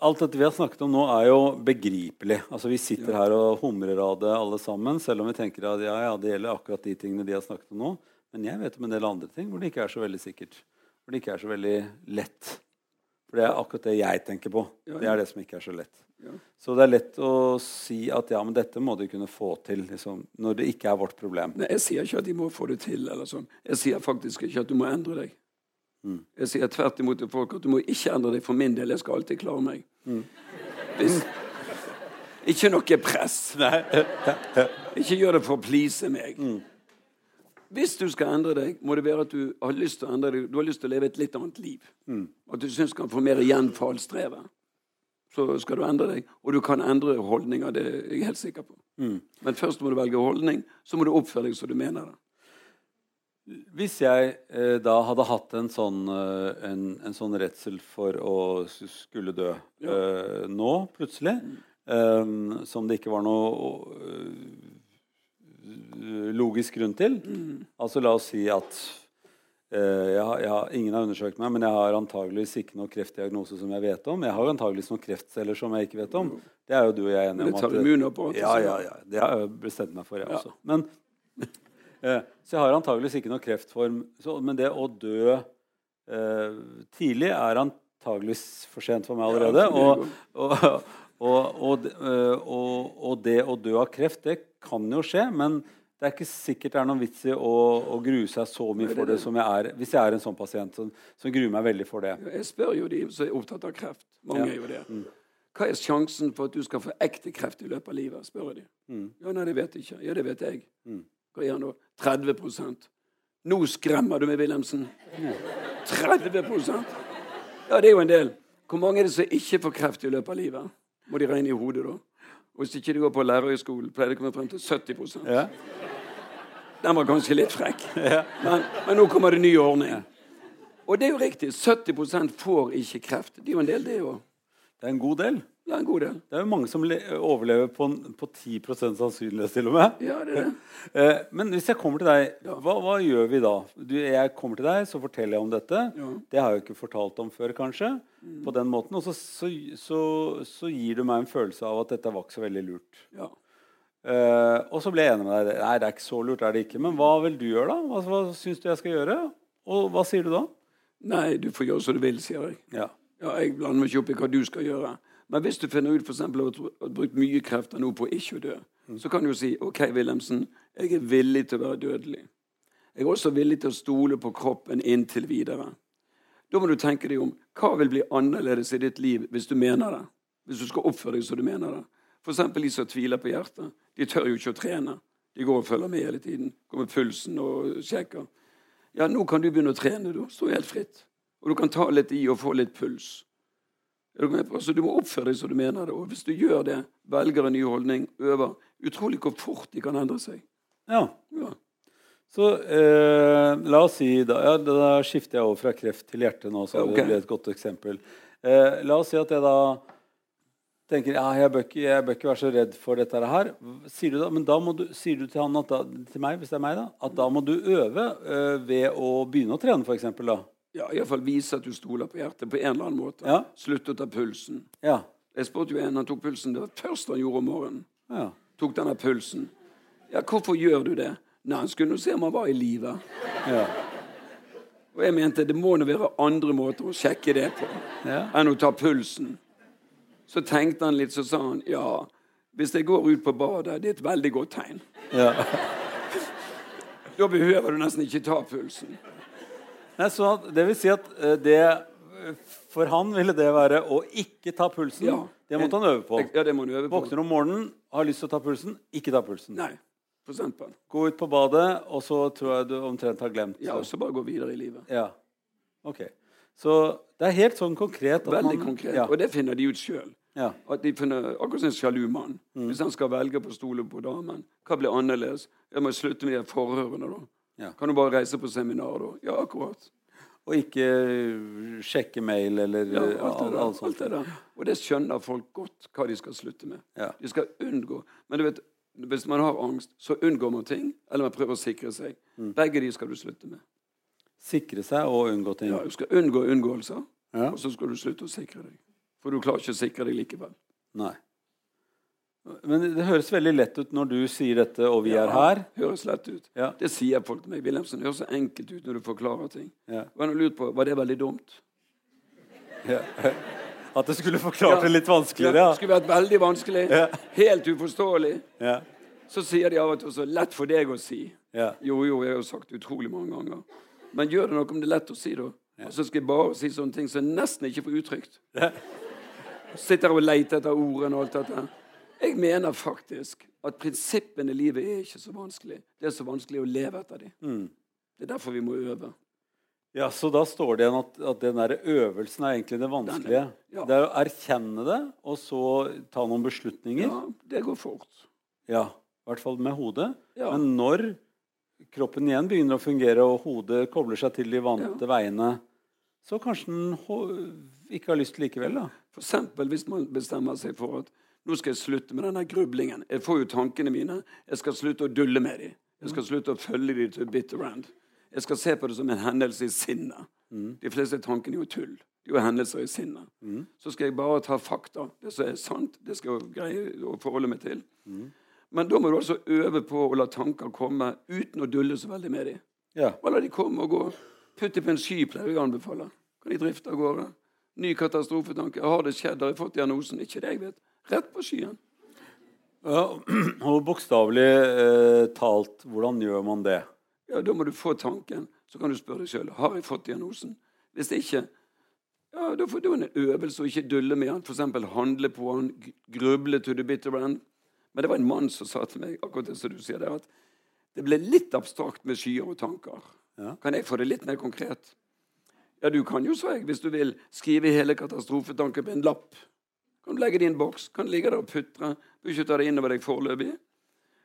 Alt dette vi har snakket om nå, er jo begripelig. Altså Vi sitter her og humrer av det alle sammen, selv om vi tenker at ja, ja, det gjelder akkurat de tingene de har snakket om nå. Men jeg vet om en del andre ting hvor det ikke er så veldig sikkert. Hvor det ikke er så veldig lett. For det er akkurat det jeg tenker på. Det er det som ikke er så lett. Så det er lett å si at ja, men dette må de kunne få til liksom, når det ikke er vårt problem. Nei, Jeg sier ikke at de må få det til. eller sånn. Jeg sier faktisk ikke at du må endre deg. Mm. Jeg sier tvert imot til folk at du må ikke endre deg for min del. Jeg skal alltid klare meg. Mm. Hvis, ikke noe press. Ikke gjør det for å please meg. Mm. Hvis du skal endre deg, må det være at du har lyst til å endre deg. Du har lyst til å leve et litt annet liv. Mm. At du syns du kan få mer igjen for alt strevet. Så skal du endre deg. Og du kan endre holdninger. Det er jeg helt sikker på. Mm. Men først må du velge holdning, så må du oppføre deg som du mener det. Hvis jeg eh, da hadde hatt en sånn, eh, en, en sånn redsel for å skulle dø eh, nå, plutselig, eh, som det ikke var noe eh, logisk grunn til Altså la oss si at eh, jeg, har, jeg har, Ingen har undersøkt meg, men jeg har antageligvis ikke noe kreftdiagnose som jeg vet om. Jeg har antageligvis noen kreftceller som jeg ikke vet om. Det er jo du og jeg enige om. det tar at- immunapparatet, Ja, ja, ja. Det har jeg bestemt meg for, jeg Ja. også. Men Så jeg har antageligvis ikke noe kreftform. Så, men det å dø eh, tidlig er antageligvis for sent for meg allerede. Og, og, og, og, det- eh, og, og det å dø av kreft, det kan jo skje. Men det er ikke sikkert det er noen vits i å, å grue seg så mye for det som jeg er. Hvis jeg er en sånn pasient som, som gruer meg veldig for det. Jeg spør jo de som er opptatt av kreft. Mange Ja. er jo det. Hva er sjansen for at du skal få ekte kreft i løpet av livet? spør jeg de. Mm. Ja, nei, det vet jeg ikke. Ja, det vet jeg. Mm. Hva er han da? 30% Nå skremmer du meg, Wilhelmsen. 30% Ja, det er jo en del. Hvor mange er det som ikke får kreft i løpet av livet? Må de regne i hodet, da? Og hvis ikke de går på lærerhøgskolen, pleier det å komme frem til 70% Ja. Den var kanskje litt frekk. Men, men nå kommer det ny ordning. Og det er jo riktig. 70% får ikke kreft. Det er jo en del, det òg. Det er en god del. Ja, en god del. Det er jo mange som overlever på, på 10 sannsynlighet, til og med. Ja, det er det. Eh, men hvis jeg kommer til deg, Ja. hva, hva gjør vi da? Du, jeg kommer til deg, så forteller jeg om dette. Ja. Det har jeg jo ikke fortalt om før, kanskje. På den måten. Og så, så, så, så gir du meg en følelse av at dette var ikke så veldig lurt. Ja. Eh, og så ble jeg enig med deg. Nei, det er ikke så lurt. er det ikke. Men hva vil du gjøre, da? Hva, hva syns du jeg skal gjøre? Og hva sier du da? Nei, du får gjøre som du vil, sier jeg. Ja. Ja, Jeg blander meg ikke opp i hva du skal gjøre. Men hvis du finner ut eksempel, at du har brukt mye krefter nå på ikke å dø, så kan du jo si OK, Wilhelmsen, jeg er villig til å være dødelig. Jeg er også villig til å stole på kroppen inntil videre. Da må du tenke deg om hva vil bli annerledes i ditt liv hvis du mener det. Hvis du skal oppføre deg som du mener det. F.eks. de som tviler på hjertet. De tør jo ikke å trene. De går og følger med hele tiden. Går med pulsen og sjekker. Ja, nå kan du begynne å trene. Du står helt fritt. Og du kan ta litt i og få litt puls. Er du med på? Så Du må oppføre deg som du mener det. Og hvis du gjør det, velger en ny holdning, øver Utrolig hvor fort de kan endre seg. ja. Ja. Så eh, la oss si da, ja, da skifter jeg over fra kreft til hjerte nå, så okay. det blir et godt eksempel. Eh, la oss si at jeg da tenker ja, jeg bør, ikke, jeg bør ikke være så redd for dette her. Sier du, da, men da må du, sier du til han da, til meg, hvis det er meg, da, at da må du øve eh, ved å begynne å trene, f.eks. Ja, Iallfall vise at du stoler på hjertet på en eller annen måte. Ja. Slutt å ta pulsen. Ja. Jeg spurte jo en, han tok pulsen. Det var først han gjorde om morgenen. ja. Tok denne pulsen. Ja, hvorfor gjør du det? Nei, han skulle jo se om han var i live. ja. Og jeg mente det må nå være andre måter å sjekke det på Ja. enn å ta pulsen. Så tenkte han litt, så sa han ja, hvis jeg går ut på badet, det er et veldig godt tegn. ja. Da behøver du nesten ikke ta pulsen. Nei, så det vil si at eh, det For han ville det være å ikke ta pulsen. Ja. Det måtte han øve på. Ja, det må han øve på. Våkner om morgenen, har lyst til å ta pulsen, ikke ta pulsen. Nei, for eksempel. Gå ut på badet, og så tror jeg du omtrent har glemt. Ja, og så bare gå videre i livet. Ja. Ok. Så det er helt sånn konkret. Veldig man, konkret. Ja. Og det finner de ut sjøl. ja. At de finner, akkurat som en sjalu mann. Mm. Hvis han skal velge på å stole på damen, hva blir annerledes? Jeg må slutte med de forhørene, da. Ja. Kan du bare reise på seminar, da? Ja, akkurat. Og ikke uh, sjekke mail eller Ja, uh, alt det alt. Alt det der. Og det skjønner folk godt hva de skal slutte med. Ja. De skal unngå Men du vet, hvis man har angst, så unngår man ting, eller man prøver å sikre seg. Mm. Begge de skal du slutte med. Sikre seg og unngå ting. Ja, du skal unngå unngåelser, Ja. og så skal du slutte å sikre deg. For du klarer ikke å sikre deg likevel. Nei. Men det høres veldig lett ut når du sier dette, og vi er her. Høres lett ut. Ja. Det sier folk til meg. Wilhelmsen, det høres så enkelt ut når du forklarer ting. Ja. Og jeg på, Var det veldig dumt? At det skulle forklart det litt vanskeligere, Det skulle vært veldig vanskelig. Ja. Helt uforståelig. ja. Så sier de av og til så lett for deg å si. Ja. Jo, jo, jeg har jo sagt det utrolig mange ganger. Men gjør det noe om det er lett å si, da? Og så skal jeg bare si sånne ting som jeg nesten ikke får uttrykt. Ja. Sitter og leter etter ordene og alt dette. Jeg mener faktisk at prinsippene i livet er ikke så vanskelig. Det er så vanskelig å leve etter dem. Mm. Det er derfor vi må øve. Ja, Så da står det igjen at, at den der øvelsen er egentlig det vanskelige. ja. Det er å erkjenne det, og så ta noen beslutninger. Ja, det går fort. Ja, I hvert fall med hodet. Ja. Men når kroppen igjen begynner å fungere, og hodet kobler seg til de vante veiene, så kanskje den ikke har lyst likevel, da. For eksempel hvis man bestemmer seg for at nå skal jeg slutte med denne grublingen. Jeg får jo tankene mine. Jeg skal slutte å dulle med dem. Jeg skal slutte å følge dem til bitter end. Jeg skal se på det som en hendelse i sinnet. De fleste tankene er jo tull. Det er jo hendelser i sinnet. Så skal jeg bare ta fakta. Det som er sant, det skal jeg greie å forholde meg til. Men da må du altså øve på å la tanker komme uten å dulle så veldig med dem. Ja. Bare la de komme og gå. Putt dem på en sky, pleier jeg å anbefale. Kan de drifte av gårde. Ny katastrofetanke. Har det skjedd? Har jeg fått diagnosen? Ikke det jeg vet. Rett på skyen. Ja, og bokstavelig eh, talt, hvordan gjør man det? Ja, Da må du få tanken. Så kan du spørre deg sjøl har jeg fått diagnosen. Hvis ikke, ja, da får du en øvelse å ikke dulle med han. F.eks. handle på han, gruble to the bitter end. Men det var en mann som sa til meg akkurat det som du sier, der, at det ble litt abstrakt med skyer og tanker. Ja. Kan jeg få det litt mer konkret? Ja, du kan jo, sa jeg, hvis du vil, skrive hele katastrofetanken på en lapp. Kan du legge det i en boks? Kan du ligge der og putre? Du ikke ta det innover deg foreløpig.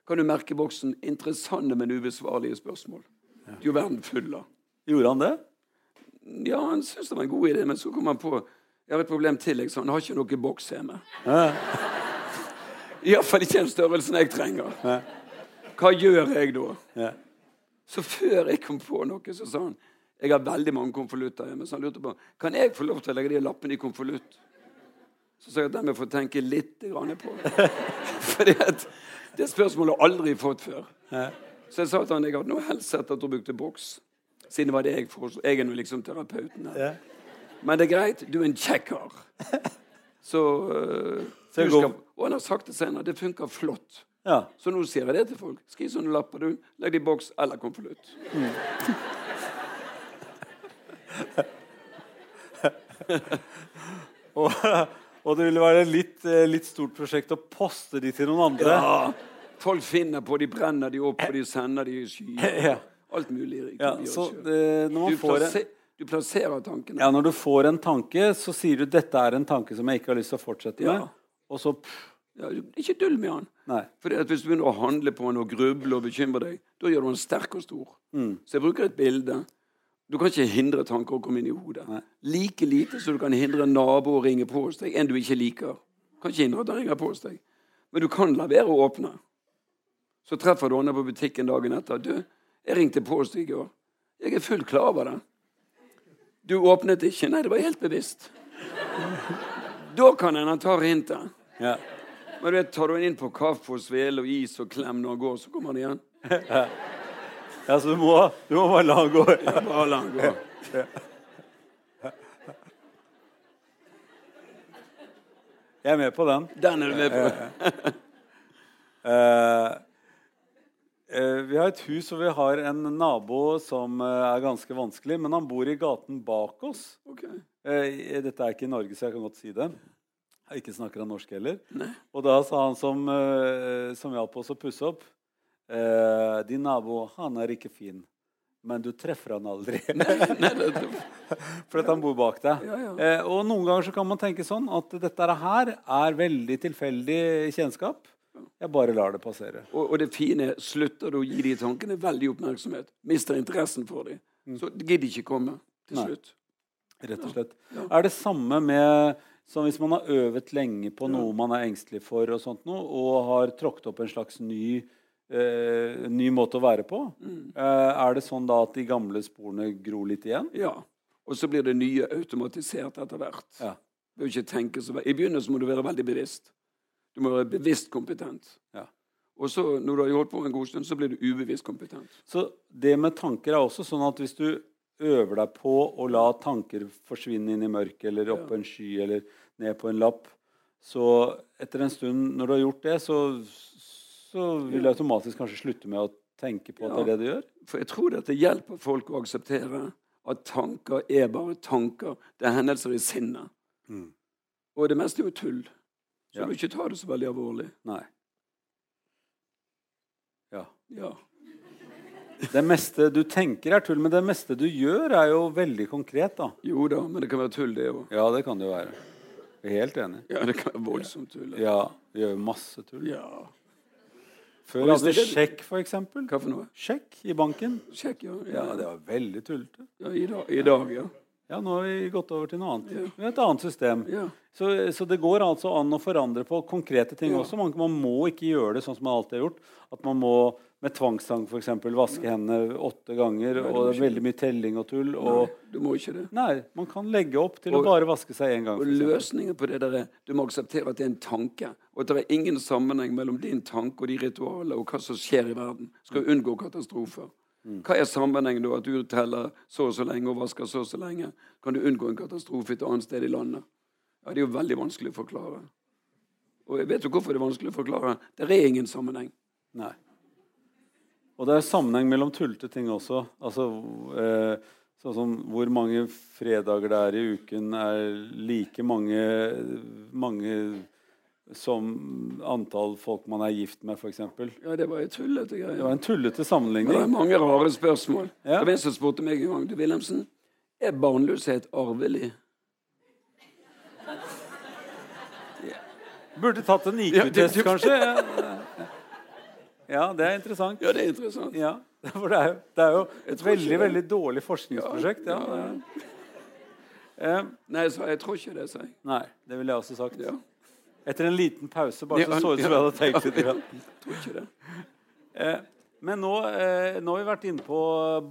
Kan du merke boksen 'interessante, men ubesvarlige spørsmål'? Det er jo verden full av. Gjorde han det? Ja, han syntes det var en god idé, men så kom han på jeg har et problem til. Jeg sa han har ikke noe boks hjemme. Ja. Iallfall ikke den størrelsen jeg trenger. Hva gjør jeg da? Ja. Så før jeg kom på noe, så sa han jeg har veldig mange konvolutter hjemme. Så han lurte på kan jeg få lov til å legge de lappene i konvolutt. Så sa jeg at den må få tenke litt grann på. Fordi at det spørsmålet har jeg aldri fått før. Så jeg sa til han jeg hadde noe helst sett at du brukte boks. Siden det var det jeg foreslo. Jeg er nå liksom terapeuten her. Men det er greit. Du er en kjekk kar. Så, uh, Så skal, Og han har sagt det senere. Det funker flott. ja. Så nå sier jeg det til folk. Skriv sånne lapper, du. Legg det i boks eller konvolutt. Og, og det ville være litt, eh, litt stort prosjekt å poste de til noen andre. Ja. Folk finner på, de brenner de opp, og de sender de i skyer. Ja. Alt mulig. Ja, så det, du, får en, du plasserer tankene. ja, når du får en tanke, så sier du 'dette er en tanke som jeg ikke har lyst til å fortsette med'. Ja. Og så Ja, ikke dull med han. Nei. Fordi at Hvis du begynner å handle på han og gruble og bekymre deg, da gjør du han sterk og stor. Mm. Så jeg bruker et bilde. Du kan ikke hindre tanker å komme inn i hodet. Like lite som du kan hindre en nabo å ringe på hos deg, en du ikke liker. Du kan ikke hindre at han ringer på hos deg. Men du kan la være å åpne. Så treffer du henne på butikken dagen etter. 'Du, jeg ringte på hos deg i går. Jeg er fullt klar over det.' 'Du åpnet ikke.' 'Nei, det var helt bevisst.' Da kan en han tar hintet. ja. Men du vet, tar du en inn på kaffe og svele og is og klem når han går, så kommer han igjen. Ja, så du må, du må bare la han gå. Ja. Bare la han gå. Jeg er med på den. Den er du med på. Eh, eh, vi har et hus hvor vi har en nabo som eh, er ganske vanskelig, men han bor i gaten bak oss. Okay. Eh, dette er ikke i Norge, så jeg kan godt si det. Jeg ikke snakker han norsk heller. Nei. Og da sa han som, eh, som hjalp oss å pusse opp eh, Din nabo, han er ikke fin, men du treffer han aldri. For at han bor bak deg. Ja, ja. Eh, og noen ganger så kan man tenke sånn at dette her er veldig tilfeldig kjennskap. Jeg bare lar det passere. og, og det fine er, slutter du å gi de tankene veldig oppmerksomhet, mister interessen for dem, så gidder de ikke komme til Nei. slutt. Rett og slett. Ja. Er det samme med som hvis man har øvet lenge på noe man er engstelig for, og sånt noe, og har tråkket opp en slags ny, eh, ny måte å være på? Mm. Eh, er det sånn da at de gamle sporene gror litt igjen? Ja. Og så blir det nye automatisert etter hvert. Ja. Du ikke tenke så I begynnelsen må du være veldig bevisst. Du må være bevisst kompetent. Ja. Og så, når du har holdt på en god stund, så blir du ubevisst kompetent. Så det med tanker er også sånn at hvis du øver deg på å la tanker forsvinne inn i mørket eller opp på en sky eller ned på en lapp, så etter en stund, når du har gjort det, så, så vil du automatisk kanskje slutte med å tenke på at det er det du gjør. For jeg tror dette hjelper folk å akseptere at tanker er bare tanker. Det er hendelser i sinnet. Og det meste er jo tull. Så Ja. du ikke tar det så veldig alvorlig. Nei. Ja. Ja. Det meste du tenker er tull, men det meste du gjør, er jo veldig konkret, da. Jo da, men det kan være tull, det òg. Ja, det kan det jo være. Jeg er helt enig. Ja, det kan være voldsomt tull. Ja, vi gjør masse tull. Ja. Før hadde er- sjekk, eksempel. Hva for noe? Sjekk i banken. Sjekk, ja. Ja, det var veldig tullete. ja i, dag, I dag, ja. Ja, nå har vi gått over til noe annet. Ja. Har et annet system. ja. Så, så det går altså an å forandre på konkrete ting Ja. også. Man, man må ikke gjøre det sånn som man alltid har gjort. At man må med tvangstang for eksempel, vaske hendene åtte ganger, Nei, og veldig mye telling og tull. Og, Nei, du må ikke det. nei, man kan legge opp til Og- å bare vaske seg én gang. Og løsningen på det der er du må akseptere at det er en tanke, og at det er ingen sammenheng mellom din tanke og de ritualene og hva som skjer i verden. Skal unngå katastrofer. Hva er sammenhengen da? At du teller så og så lenge og vasker så og så lenge? Kan du unngå en katastrofe et annet sted i landet? Ja, Det er jo veldig vanskelig å forklare. Og jeg vet jo hvorfor det er vanskelig å forklare. Det er ingen sammenheng. Nei. Og det er sammenheng mellom tullete ting også. Altså, eh, sånn som hvor mange fredager det er i uken, er like mange, mange som antall folk man er gift med, f.eks. Det Ja, det var jo tullete greier. var en tullete sammenligning. det var mange rare spørsmål. Ja. Det var en som spurte meg en gang du Wilhelmsen, er barnløshet arvelig. Burde tatt en Ja, IQ-test, ja, kanskje. Ja, Ja, det er interessant. Ja, det er interessant. Ja, for det er, jo- det er jo et veldig, det. veldig dårlig forskningsprosjekt. Ja, Ja, det. Eh, Nei, så jeg tror ikke det, sa jeg. Nei, det ville jeg også sagt. Ja, Etter en liten pause, bare så så ut som jeg hadde tenkt litt. det. Eh, Men nå, eh, nå har vi vært inne på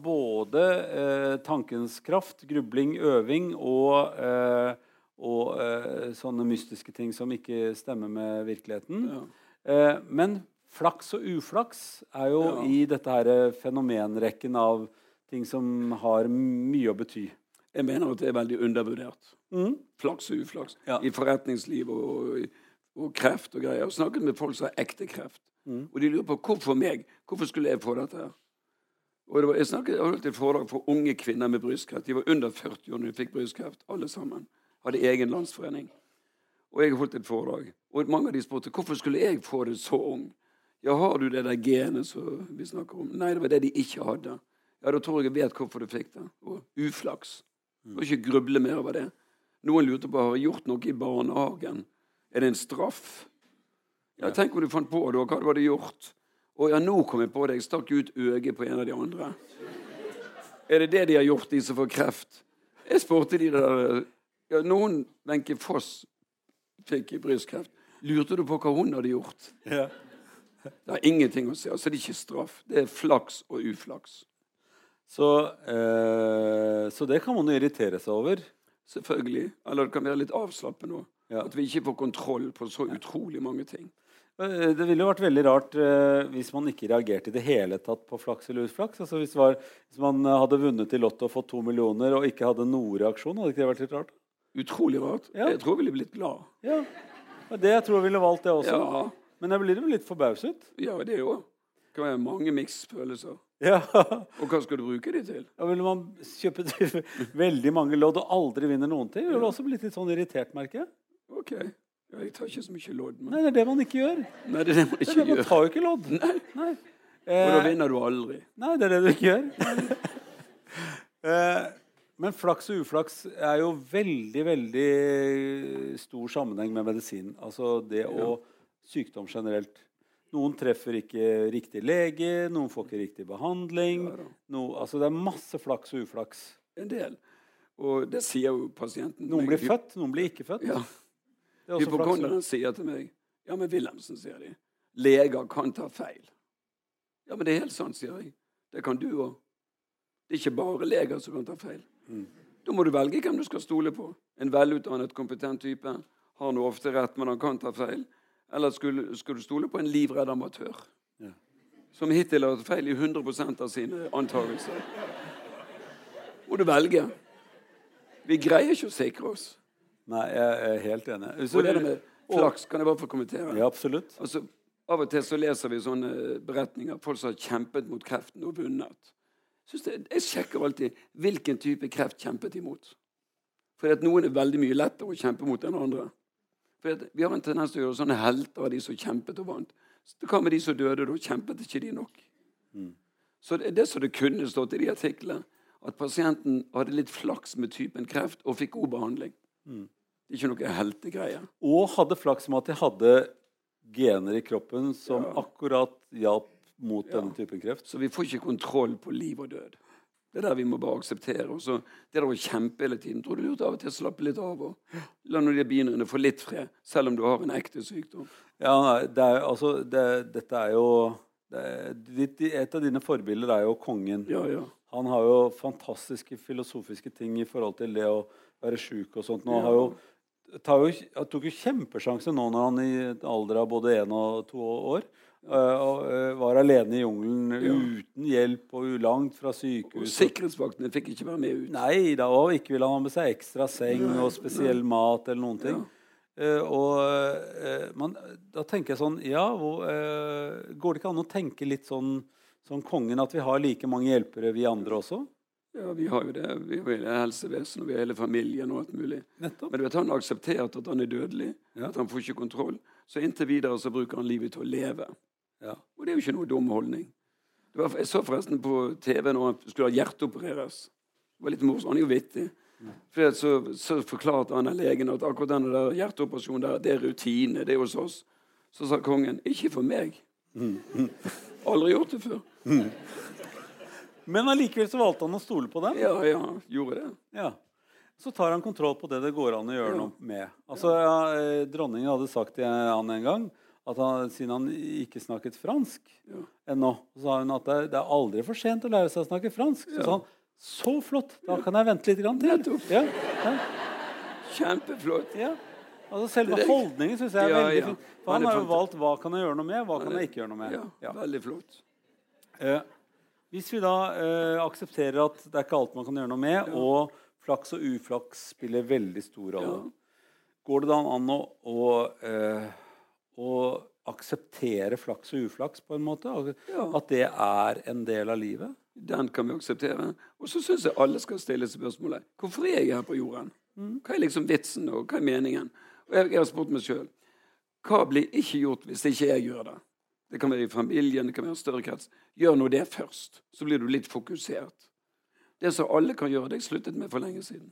både eh, tankens kraft, grubling, øving og, eh, og eh, sånne mystiske ting som ikke stemmer med virkeligheten. Ja. Eh, men flaks og uflaks er jo Ja. i dette her fenomenrekken av ting som har mye å bety. Jeg mener at det er veldig undervurdert. Mm. Flaks og uflaks. Ja. I forretningsliv og, og kreft og greier. Har snakket med folk som har ekte kreft. Mm. Og de lurer på hvorfor meg? Hvorfor skulle jeg få dette her? Og det var, jeg, snakket, jeg holdt et foredrag for unge kvinner med brystkreft. De var under 40 år når de fikk brystkreft, alle sammen. Hadde egen landsforening. Og jeg holdt et foredrag. Og mange av de spurte hvorfor skulle jeg få det så ung. Ja, har du det der genet som vi snakker om? Nei, det var det de ikke hadde. Ja, da tror jeg jeg vet hvorfor du fikk det. Og uflaks. Må ikke gruble mer over det. Noen lurte på har jeg gjort noe i barnehagen. Er det en straff? Ja, Tenk om du fant på det, og hva du hadde gjort. Å ja, nå kom jeg på det. Jeg stakk ut øyet på en av de andre. Er det det de har gjort, de som får kreft? Jeg spurte de der ja, Noen Wenche Foss fikk brystkreft. Lurte du på hva hun hadde gjort? Ja. Det har ingenting å si. Altså, det er ikke straff. Det er flaks og uflaks. Så, eh, så det kan man jo irritere seg over. Selvfølgelig. Eller det kan være litt avslappende òg. Ja. At vi ikke får kontroll på så utrolig mange ting. Eh, Det ville jo vært veldig rart eh, hvis man ikke reagerte i det hele tatt på flaks eller uflaks. Altså hvis, var, hvis man eh, hadde vunnet i Lotto og fått to millioner og ikke hadde noen reaksjon, hadde ikke det vært litt rart? Utrolig rart. Ja. Jeg tror jeg ville blitt glad. Ja, Det det jeg tror jeg ville valgt, det også. Ja, Men jeg blir jo litt forbauset. ja det òg. Det kan være mange miksfølelser. Ja. Og hva skal du bruke de til? Ja, Vil man kjøpe veldig mange lodd og aldri vinner noen ting, ville du også blitt litt sånn irritert, merker jeg. Ok. Ja, jeg tar ikke så mye lodd. Men... Nei, det er det man ikke gjør. Nei, det er det man Det er ikke det, man gjør. tar jo ikke lodd. Nei. Nei. Og da Eh, vinner du aldri. Nei, det er det du ikke gjør. Eh, Men flaks og uflaks er jo veldig, veldig stor sammenheng med medisin. Altså det å Sykdom generelt. Noen treffer ikke riktig lege, noen får ikke riktig behandling. Ja. No, altså det er masse flaks og uflaks. En del. Og det sier jo pasienten. Noen blir født, noen blir ikke født. Ja. Er. Hypokonderen sier til meg Ja, men Wilhelmsen, sier de. Leger kan ta feil. Ja, men det er helt sant, sier jeg. Det kan du òg. Det er ikke bare leger som kan ta feil. Mm. Da må du velge hvem du skal stole på. En velutdannet, kompetent type har nå ofte rett, men han kan ta feil. Eller skulle, skulle du stole på en livredd amatør? Ja. Som hittil har hatt feil i 100% av sine antakelser. må du velge. Vi greier ikke å sikre oss. Nei, jeg er helt enig. Hvis Og det med flaks, kan jeg bare få kommentere? Ja, absolutt. Altså, av og til så leser vi sånne beretninger. Folk som har kjempet mot kreften og vunnet. Det, jeg sjekker alltid hvilken type kreft kjempet de mot. For noen er veldig mye lettere å kjempe mot enn andre. For vi har en tendens til å gjøre sånne helter av de som kjempet og vant. Så hva med de som døde? Da kjempet ikke de nok. Så det er det som det kunne stått i de artiklene. At pasienten hadde litt flaks med typen kreft og fikk god behandling. Det er ikke noe heltegreie. Og hadde flaks med at de hadde gener i kroppen som Ja. akkurat hjalp mot Ja. denne typen kreft. Så vi får ikke kontroll på liv og død. Det er der vi må bare akseptere. Og så det der å kjempe hele tiden. Tror du det er lurt av og til å slappe litt av og la av de biene få litt fred, selv om du har en ekte sykdom? Ja, det er, altså, det, dette er jo det Et av dine forbilder er jo kongen. Ja, ja. Han har jo fantastiske filosofiske ting i forhold til det å være sjuk og sånt. Nå Ja. har jo, tar jo, tok jo kjempesjanse nå når han i alder av både én og to år og, øh, var alene i jungelen Ja. uten hjelp og langt fra Og sikkerhetsvaktene fikk ikke være med ut. Nei da, og ikke ville han ha med seg ekstra seng Nei, og spesiell mat eller noen ting. Ja. Uh, og uh, man, da tenker jeg sånn Ja, hvor, uh, går det ikke an å tenke litt sånn som kongen, at vi har like mange hjelpere, vi andre også? Ja, vi har jo det. Vi har hele helsevesenet, og vi har hele familien og alt mulig. Nettopp. Men du vet, han har akseptert at han er dødelig, Ja. at han får ikke kontroll. Så inntil videre så bruker han livet til å leve. Ja. Og det er jo ikke noe dum holdning. Det var, jeg så forresten på TV når han skulle ha hjerteopereres. Det var litt morsomt. Han er jo vittig. For så, så forklarte han legen at akkurat denne der hjerteoperasjonen der, det er rutine. Det er hos oss. Så sa kongen ikke for meg. Aldri gjort det før. Men allikevel så valgte han å stole på dem. Ja, ja, gjorde det. Ja. Så tar han kontroll på det det går an å gjøre noe med. Altså, ja, eh, Dronningen hadde sagt til han en gang at han, siden han ikke snakket fransk Ja. ennå, så sa hun at det, det er aldri for sent å lære seg å snakke fransk. Så Ja. sa han så flott, da kan jeg vente litt grann til. Ja, Kjempeflott. ja. Altså Selve holdningen syns jeg er veldig fin. For Han har jo valgt hva kan jeg gjøre noe med, hva kan jeg ikke gjøre noe med. Ja, veldig flott. Eh, hvis vi da eh, aksepterer at det er ikke alt man kan gjøre noe med, og flaks og uflaks spiller veldig stor rolle, går det da an å, å, eh, å akseptere flaks og uflaks på en måte? Ja. At det er en del av livet? Den kan vi akseptere. Og så syns jeg alle skal stille spørsmålet hvorfor er jeg her på jorden. Hva er liksom vitsen, og hva er meningen? Og jeg, jeg har spurt meg sjøl hva blir ikke gjort hvis ikke jeg gjør det? Det kan være i familien, det kan være en større krets. Gjør nå det først, så blir du litt fokusert. Det som alle kan gjøre, det har jeg sluttet med for lenge siden.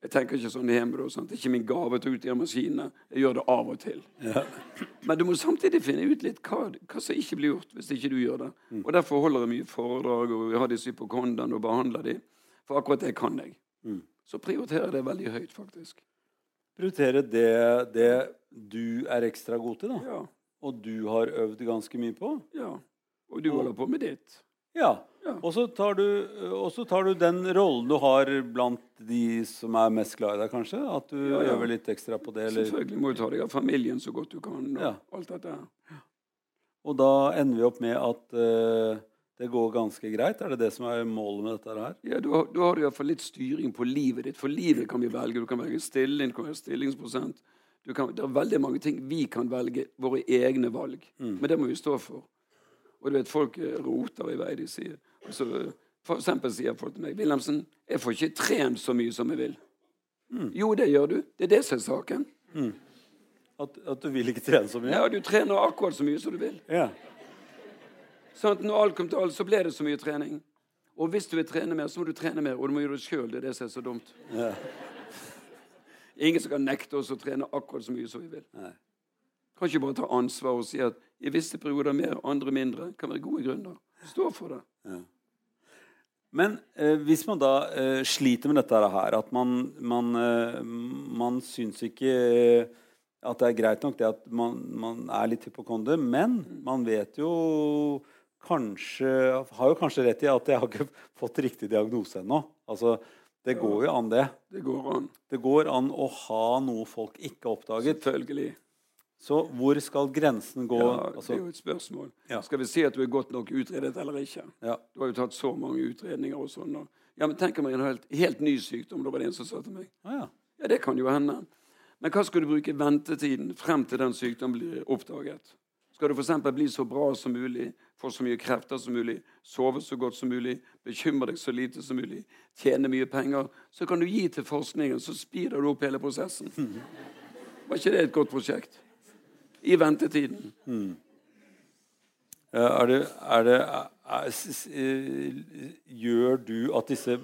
Jeg tenker ikke sånn hjemme. da, sant? Det er ikke min gave til å utgjøre maskinene. Jeg gjør det av og til. Men du må samtidig finne ut litt hva, hva som ikke blir gjort hvis ikke du gjør det. Og Derfor holder jeg mye foredrag og vi har disse hypokondaene og behandler de. For akkurat det kan jeg. Så prioriterer jeg det veldig høyt, faktisk. Prioritere det, det du er ekstra god til, da. Ja, Og du har øvd ganske mye på. ja. Og du holder på med ditt. Ja. Og så tar, du- og så tar du den rollen du har blant de som er mest glad i deg, kanskje? At du Ja, ja. øver litt ekstra på det? Eller? Selvfølgelig må du ta deg av familien så godt du kan. Og Ja. alt dette. Og da ender vi opp med at uh, det går ganske greit? Er det det som er målet med dette her? Ja, Da da har du iallfall litt styring på livet ditt. For livet kan vi velge. Du kan velge stilling, du kan velge stillingsprosent. Du kan, det er veldig mange ting vi kan velge. Våre egne valg. Men det må vi stå for. Og du vet, folk eh, roter i vei. De sier altså, For eksempel sier folk til meg 'Wilhelmsen, jeg får ikke trent så mye som jeg vil'. Jo, det gjør du. Det er det som er saken. At, at du vil ikke trene så mye? Ja, Du trener akkurat så mye som du vil. Ja. Sånn at når alt kom til alt, så ble det så mye trening. Og hvis du vil trene mer, så må du trene mer, og du må gjøre det sjøl. Det er det som er så dumt. Ja. Ingen som kan nekte oss å trene akkurat så mye som vi vil. Nei. Kan ikke bare ta ansvar og si at i visse perioder mer, andre mindre. kan være gode grunner. Stå for det. Men eh, hvis man da eh, sliter med dette her, at man, man, eh, man syns ikke eh, at det er greit nok det at man, man er litt hypokonder, men man vet jo kanskje Har jo kanskje rett i at jeg har ikke fått riktig diagnose ennå. Altså, det går jo an, det. Det går an. Det går an å ha noe folk ikke har oppdaget. Selvfølgelig. Så hvor skal grensen gå? Ja, det altså, er jo et spørsmål. Ja. Skal vi si at du er godt nok utredet eller ikke? ja. Du har jo tatt så mange utredninger og sånn. Ja, men Tenk om jeg har en helt, helt ny sykdom. Da var det en som sa til meg. Ah, ja. Ja, det kan jo hende. Men hva skal du bruke ventetiden frem til den sykdommen blir oppdaget? Skal du f.eks. bli så bra som mulig, få så mye krefter som mulig, sove så godt som mulig, bekymre deg så lite som mulig, tjene mye penger, så kan du gi til forskningen, så speeder du opp hele prosessen. Var ikke det et godt prosjekt? I ventetiden. Mm. Er det, er det er, eh, Gjør du at disse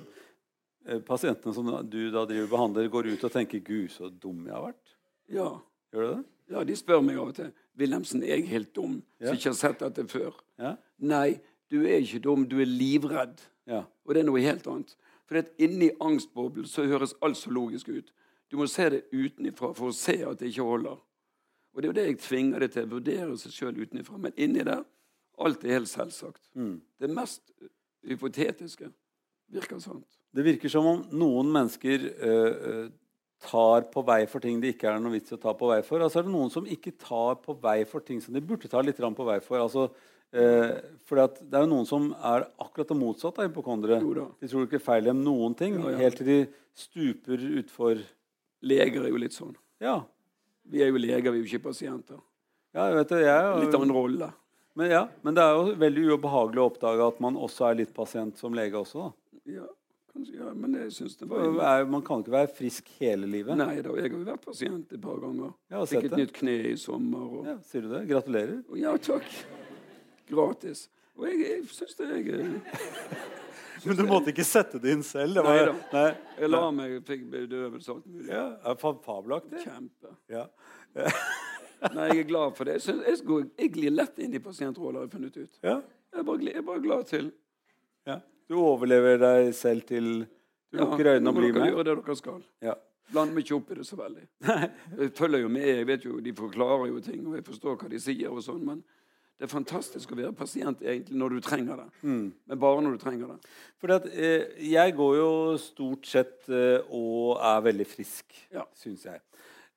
eh, pasientene som du da driver behandler, går ut og tenker 'Gud, så dum jeg har vært'? Ja. Gjør du det? ja, de spør meg av og til. Wilhelmsen, er jeg helt dum Ja. som ikke har sett dette før? Ja? Nei, du er ikke dum, du er livredd. ja. Og det er noe helt annet. For inni angstboblen så høres alt så logisk ut. Du må se det utenifra for å se at det ikke holder. Og det er jo det jeg tvinger deg til, å vurdere seg sjøl utenifra. Men inni der, alt er helt selvsagt. Det mest hypotetiske virker sant. Det virker som om noen mennesker eh, tar på vei for ting det ikke er noe vits å ta på vei for. Altså er det noen som ikke tar på vei for ting som de burde ta litt på vei for. Altså, eh, for det er jo noen som er akkurat det motsatte av hypokondere. De tror ikke feil om noen ting, Ja, ja. helt til de stuper utfor Leger er jo litt sånn. Ja. Vi er jo leger, vi er jo ikke pasienter. ja vet det, jeg, og... Litt av en rolle. men, ja, men det er jo veldig ubehagelig å oppdage at man også er litt pasient som lege også. Da. Ja, kanskje, ja, men jeg synes det var er- Man kan ikke være frisk hele livet. Nei da, jeg har jo vært pasient et par ganger. Ja, Fikk et det. nytt kne i sommer. Og, Ja, sier du det? Gratulerer. ja, takk. Gratis. Og jeg, jeg syns det jeg, Men du måtte ikke sette det inn selv? Det var, da. nei. jeg la meg, fikk bedøvelse og alt mulig. Ja, fabelaktig. Kjempe. Ja. Nei, jeg er glad for det. Jeg, synes, jeg, går, jeg glir lett inn i pasientroller, har jeg funnet ut. Ja. Jeg er bare, jeg er bare glad til. ja. Du overlever deg selv til Du lukker øynene og nå må Ja, dere med? gjøre det dere skal. Ja. Bland meg ikke opp i det så veldig. Jeg følger jo med. Jeg vet jo, De forklarer jo ting, og jeg forstår hva de sier, og sånn, men det er fantastisk å være pasient egentlig når du trenger det. Mm. Men bare når du trenger det. Fordi at eh, jeg går jo stort sett eh, og er veldig frisk, Ja. syns jeg.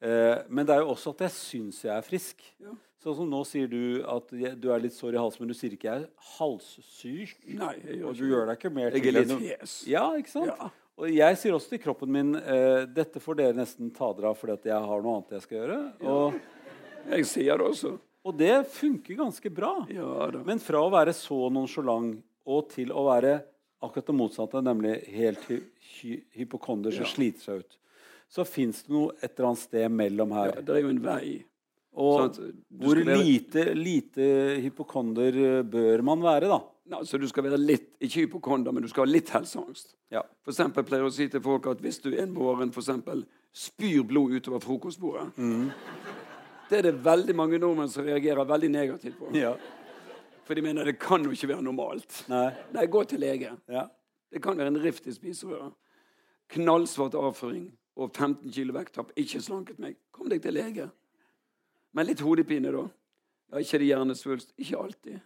Eh, men det er jo også at jeg syns jeg er frisk. Ja. Sånn som nå sier du at jeg, du er litt sår i halsen, men du sier ikke jeg er halssyk. Nei, jeg gjør Og du ikke gjør deg ikke mer Jeg er til litt enn- Ja, ikke sant? Ja. Og jeg sier også til kroppen min eh, dette får dere nesten ta dere av fordi at jeg har noe annet jeg skal gjøre. Og, Jeg sier det også. Og det funker ganske bra. Ja. Men fra å være så nonsjalant og til å være akkurat det motsatte, nemlig helt hy hy hypokonder som Ja. sliter seg ut, så fins det noe et eller annet sted mellom Ja, her. det er jo en vei. og hvor være- lite, lite hypokonder eh, bør man være, da? Nei, så du skal være litt, ikke hypokonder, men du skal ha litt helseangst. Ja. For eksempel pleier å si til folk at hvis du en morgen for eksempel spyr blod utover frokostbordet Det er det veldig mange nordmenn som reagerer veldig negativt på. ja. For de mener det kan jo ikke være normalt. Nei. Nei, gå til lege. Ja. Det kan være en rift i spiserøret. Knallsvart avføring og 15 kilo vekttap. Ikke slanket meg. Kom deg til lege. Men litt hodepine, da. Ja, ikke det hjernesvulst. Ikke alltid.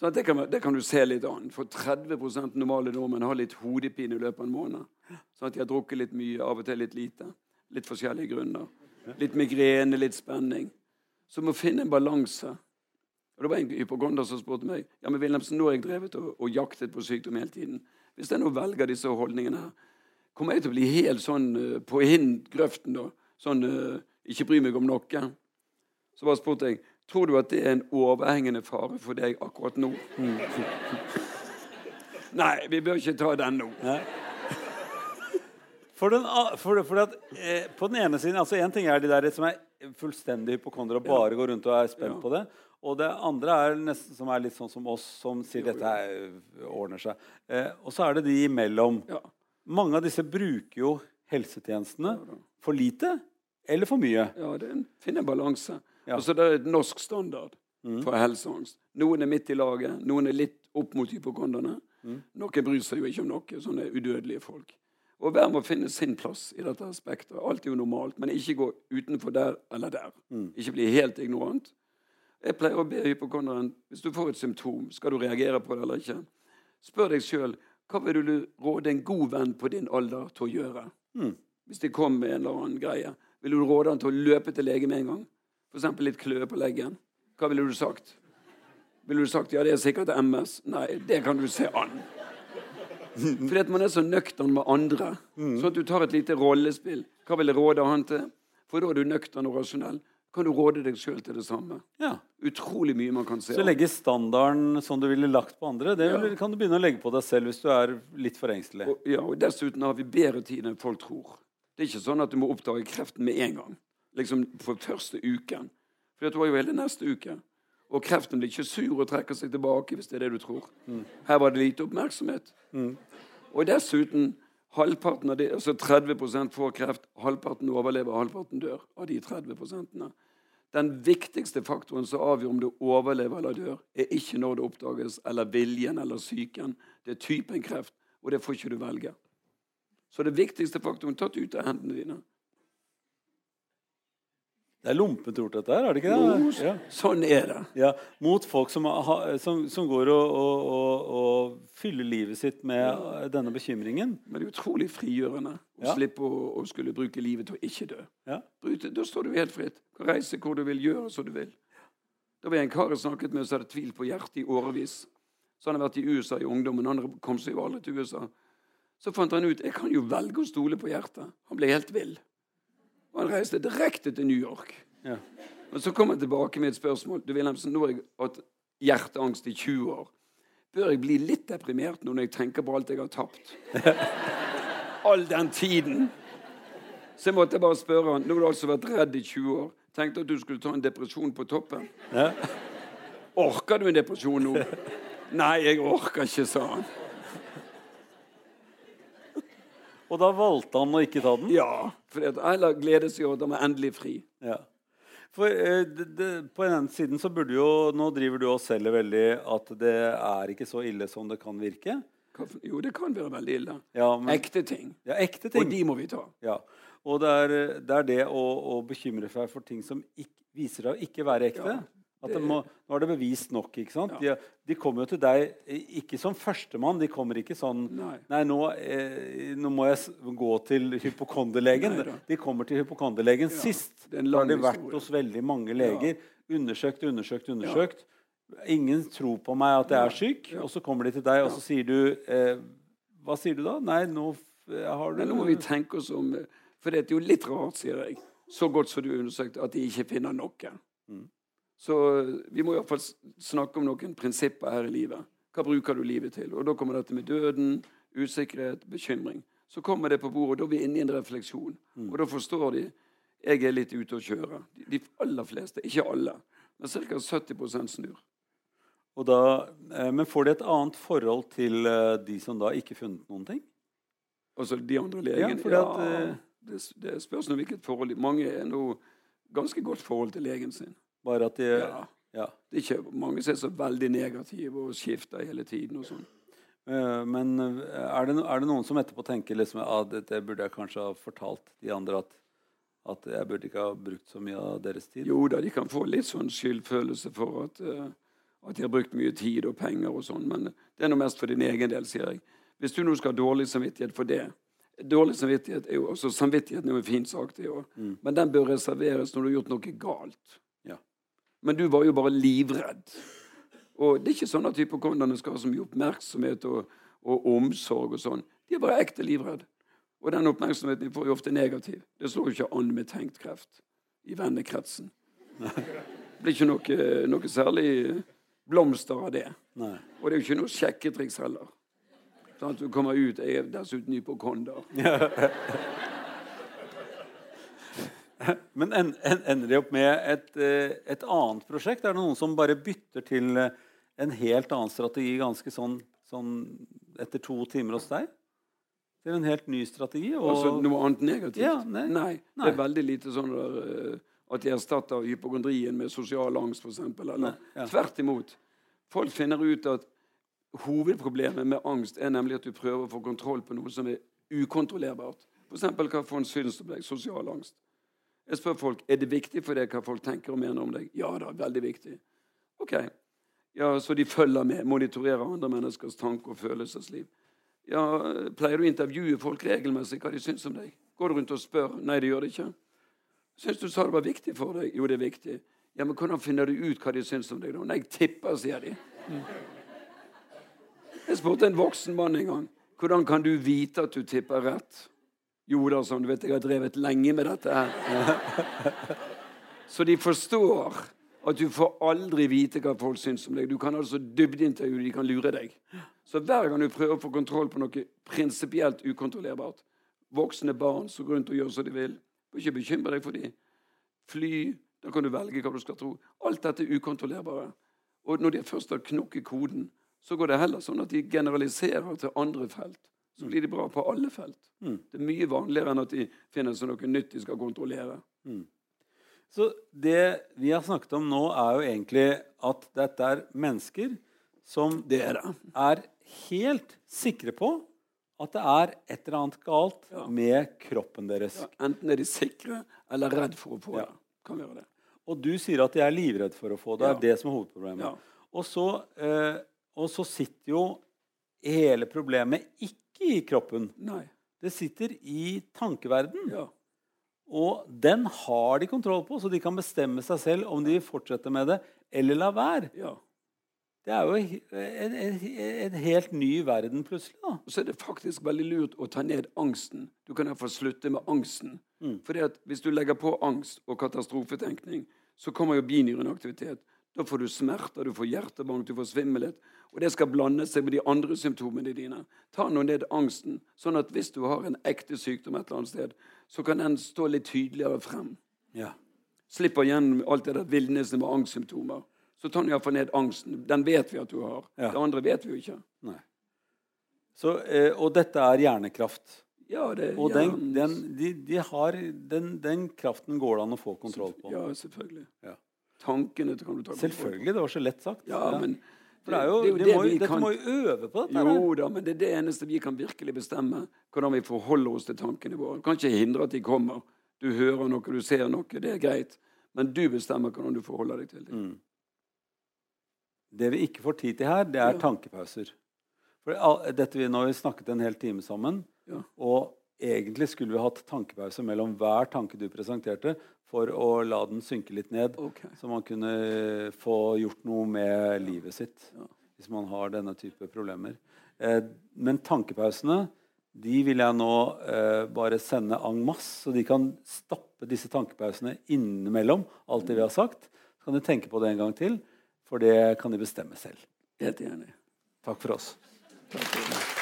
Så det, kan, det kan du se litt an. For 30 normale nordmenn har litt hodepine i løpet av en måned. Sånn at de har drukket litt mye, av og til litt lite. Litt forskjellige grunner. Litt migrene, litt spenning. Så må finne en balanse. Og Det var en hypokonder som spurte meg ja, men Wilhelmsen, nå har jeg drevet og, og jaktet på sykdom hele tiden. Hvis jeg nå velger disse holdningene her, kommer jeg til å bli helt sånn eh, på hind-grøften da? Sånn eh, ikke bry meg om noe? Så bare spurte jeg tror du at det er en overhengende fare for deg akkurat nå. Nei, vi bør ikke ta den nå. For den, for, for at, eh, på den ene siden altså En ting er de der som er fullstendig hypokondere og bare går rundt og er spent på det. Og det andre er nesten som er litt sånn som oss, som sier dette er, ordner seg. Eh, og så er det de imellom. Ja. Mange av disse bruker jo helsetjenestene for lite eller for mye. Ja, det er en, finne balanse. Ja. Og så det er et norsk standard for helseangst. Noen er midt i laget, noen er litt opp mot hypokonderne. Noen bryr seg jo ikke om noe, sånne udødelige folk. Og hver må finne sin plass i dette aspektet. Alt er jo normalt, men ikke gå utenfor der eller der. Ikke bli helt ignorant. Jeg pleier å be hypokonderen hvis du får et symptom, skal du reagere på det eller ikke? Spør deg sjøl hva vil du råde en god venn på din alder til å gjøre? Hvis det kom med en eller annen greie, vil du råde han til å løpe til lege med en gang? F.eks. litt kløe på leggen. Hva ville du sagt? Ville du sagt ja, det er sikkert MS? Nei, det kan du se an. Fordi at man er så nøktern med andre. Sånn at du tar et lite rollespill. Hva vil jeg råde han til? For da er du nøktern og rasjonell. Kan du råde deg sjøl til det samme? Ja. Utrolig mye man kan se. Så legge standarden som du ville lagt på andre, det Ja. kan du begynne å legge på deg selv hvis du er litt for engstelig. Og, ja, og dessuten har vi bedre tid enn folk tror. Det er ikke sånn at du må oppdage kreften med en gang. Liksom for første uken. For du har jo hele neste uke. Og kreften blir ikke sur og trekker seg tilbake hvis det er det du tror. Her var det lite oppmerksomhet. Og dessuten halvparten av de, altså 30 får kreft, halvparten overlever, halvparten dør av de 30 prosentene. Den viktigste faktoren som avgjør om du overlever eller dør, er ikke når det oppdages, eller viljen eller psyken. Det er typen kreft, og det får ikke du velge. Så det viktigste faktoren tatt ut av hendene dine. Det er lompent gjort, dette her, er det ikke det? det? Ja. Sånn er det. Ja, Mot folk som, som, som går og, og, og, fyller livet sitt med denne bekymringen. Men det er utrolig frigjørende å Ja. slippe å, å skulle bruke livet til å ikke dø. Ja. Da står du helt fritt. Kan reise hvor du vil, gjøre som du vil. Da var en kar jeg snakket med som hadde tvilt på hjertet i årevis. Så han hadde vært i USA i ungdommen. Han kom seg jo aldri til USA. Så fant han ut jeg kan jo velge å stole på hjertet. Han ble helt vill. Og han reiste direkte til New York. Ja. Og så kom han tilbake med et spørsmål. Du Wilhelmsen, nå har jeg hatt hjerteangst i 20 år. Bør jeg bli litt deprimert nå når jeg tenker på alt jeg har tapt? All den tiden. Så jeg måtte bare spørre han. Nå har du altså vært redd i 20 år. Tenkte at du skulle ta en depresjon på toppen. Ja. Orker du en depresjon nå? Nei, jeg orker ikke, sa han. Og da valgte han å ikke ta den? Ja, for alle gleder seg over at de er endelig fri. Ja. For eh, det, det, På den ene siden så burde jo Nå driver du og selger veldig at det er ikke så ille som det kan virke. Jo, det kan være veldig ille. Ja, men, Ekte ting. ja, ekte ting. Og de må vi ta. Ja. Og det er, det er det å, å bekymre seg for ting som ikke, viser seg å ikke være ekte. Ja, At det må, nå er det bevist nok. ikke sant? Ja. De, de kommer jo til deg eh, ikke som førstemann. De kommer ikke sånn Nei. Nei, nå, eh, nå må jeg gå til hypokonderlegen. De kommer til hypokonderlegen Ja, sist. Da har de vært historie. hos veldig mange leger. Undersøkt, undersøkt, undersøkt. Ingen tror på meg at jeg er syk. Ja. Og så kommer de til deg, og så sier du eh, Hva sier du da? Nei, nå har du nå må vi tenke oss om eh, For det er jo litt rart, sier jeg, så godt som du undersøkte, at de ikke finner noe. Mm. Så eh, vi må iallfall snakke om noen prinsipper her i livet. Hva bruker du livet til? Og Da kommer dette med døden, usikkerhet, bekymring. Så kommer det på bordet, og da er vi inne i en refleksjon. Mm. Og da forstår de jeg er litt ute å kjøre. De, de aller fleste, ikke alle, men ca. 70% snur. Da, eh, men får de et annet forhold til eh, de som da ikke funnet noen ting? Altså de andre legene. Ja, at, ja det, det spørs nå hvilket forhold. Mange er nå ganske godt forhold til legen sin. Bare at de Ja. ja. Det er ikke mange som er så veldig negative og skifter hele tiden. og sånn. Eh, Men eh, er det, er det noen som etterpå tenker liksom, at dette burde jeg kanskje ha fortalt de andre at, at jeg burde ikke ha brukt så mye av deres tid? Jo da, de kan få litt sånn skyldfølelse for at, eh, at de har brukt mye tid og penger og sånn, men det er nå mest for din egen del, sier jeg. Hvis du nå skal ha dårlig samvittighet for det Dårlig samvittighet er jo også Samvittigheten er jo en fin sak, det òg, men den bør reserveres når du har gjort noe galt. Men du var jo bare livredd. Og det er ikke sånn at hypokonderne skal ha så mye oppmerksomhet og, og omsorg og sånn. De er bare ekte livredd. Og den oppmerksomheten de får er ofte negativ. Det slår jo ikke an med tenkt kreft i vennekretsen. Det blir ikke noe, noe særlig blomster av det. Nei. Og det er jo ikke noe sjekketriks heller. Sånn at du kommer ut Jeg er dessuten hypokonder. Men en, en, ender de opp med et, eh, et annet prosjekt? Er det noen som bare bytter til eh, en helt annen strategi ganske sånn, sånn etter to timer hos deg? Til en helt ny strategi? Og, Altså noe annet negativt? Ja, nei. Det Nei. er veldig lite sånn der, eh, at de erstatter hypokondrien med sosial angst, f.eks. Eller ja. tvert imot. Folk finner ut at hovedproblemet med angst er nemlig at du prøver å få kontroll på noe som er ukontrollerbart. F.eks. hva for en om. Sosial angst. Jeg spør folk er det viktig for deg hva folk tenker og mener om deg. Ja da, veldig viktig. Ok. Ja, Så de følger med, monitorerer andre menneskers tanker og følelsesliv. Ja, Pleier du å intervjue folk regelmessig hva de syns om deg? Går du rundt og spør? Nei, det gjør det ikke. Syns du sa det var viktig for deg? Jo, det er viktig. Ja, men Hvordan finner du ut hva de syns om deg? da? Nei, jeg tipper, sier de. Jeg spurte en voksen mann en gang. Hvordan kan du vite at du tipper rett? Jo da, sånn, du vet, jeg har drevet lenge med dette. Så de forstår at du får aldri vite hva folk syns om deg. Du kan altså dybdeintervjue, de kan lure deg. Så hver gang du prøver å få kontroll på noe prinsipielt ukontrollerbart Voksne barn som går rundt og gjør som de vil. Du ikke bekymre deg for dem. Fly, da kan du velge hva du skal tro. Alt dette er ukontrollerbare. Og når de først har knokket koden, så går det heller sånn at de generaliserer til andre felt. Så blir de bra på alle felt. Mm. Det er mye vanligere enn at de finner seg noe nytt de skal kontrollere. Mm. Så det vi har snakket om nå, er jo egentlig at dette er mennesker som Det er det. er helt sikre på at det er et eller annet galt Ja. med kroppen deres. Ja, enten er de sikre eller redd for å få Ja. det. Det. Og du sier at de er livredde for å få det. Ja. er det som er hovedproblemet. Ja. Og, så, eh, og så sitter jo hele problemet ikke i kroppen. Nei. Det sitter i tankeverden. Ja. Og den har de kontroll på, så de kan bestemme seg selv om de vil fortsette med det eller la være. ja. Det er jo en, en, en helt ny verden plutselig, da. Og så er det faktisk veldig lurt å ta ned angsten. Du kan iallfall slutte med angsten. Mm. Fordi at Hvis du legger på angst og katastrofetenkning, så kommer jo binyrenaktivitet. Da får du smerter, du får hjertebank, du får svimmelhet. Og det skal blande seg med de andre symptomene dine. Ta nå ned angsten, sånn at hvis du har en ekte sykdom et eller annet sted, så kan den stå litt tydeligere frem. Ja. Slipper gjennom alt det der villniset med angstsymptomer. Så tar den iallfall ned angsten. Den vet vi at du har. Ja. Det andre vet vi jo ikke. Nei. Så, eh, og dette er hjernekraft. Ja, det er Og den, den, de, de har, den, den kraften går det an å få kontroll på. Ja, selvfølgelig. Ja. Tankene kan du ta. Selvfølgelig. Det var så lett sagt. Ja, men det, det jo, det er jo de det må, dette kan- må jo øve på dette. Jo da, men det er det eneste vi kan virkelig bestemme. Hvordan vi forholder oss til tankene våre. Du kan ikke hindre at de kommer. Du hører noe, du ser noe. Det er greit. Men du bestemmer hvordan du forholder deg til dem. Mm. Det vi ikke får tid til her, det er Ja. tankepauser. For dette vi, Nå har vi snakket en hel time sammen, Ja. og egentlig skulle vi hatt tankepause mellom hver tanke du presenterte, for å la den synke litt ned, okay. så man kunne få gjort noe med livet sitt. Hvis man har denne type problemer. Eh, men tankepausene de vil jeg nå eh, bare sende en masse, så de kan stappe disse tankepausene innimellom alt det vi har sagt. Så kan de tenke på det en gang til, for det kan de bestemme selv. Helt enig. Takk for oss. Takk for.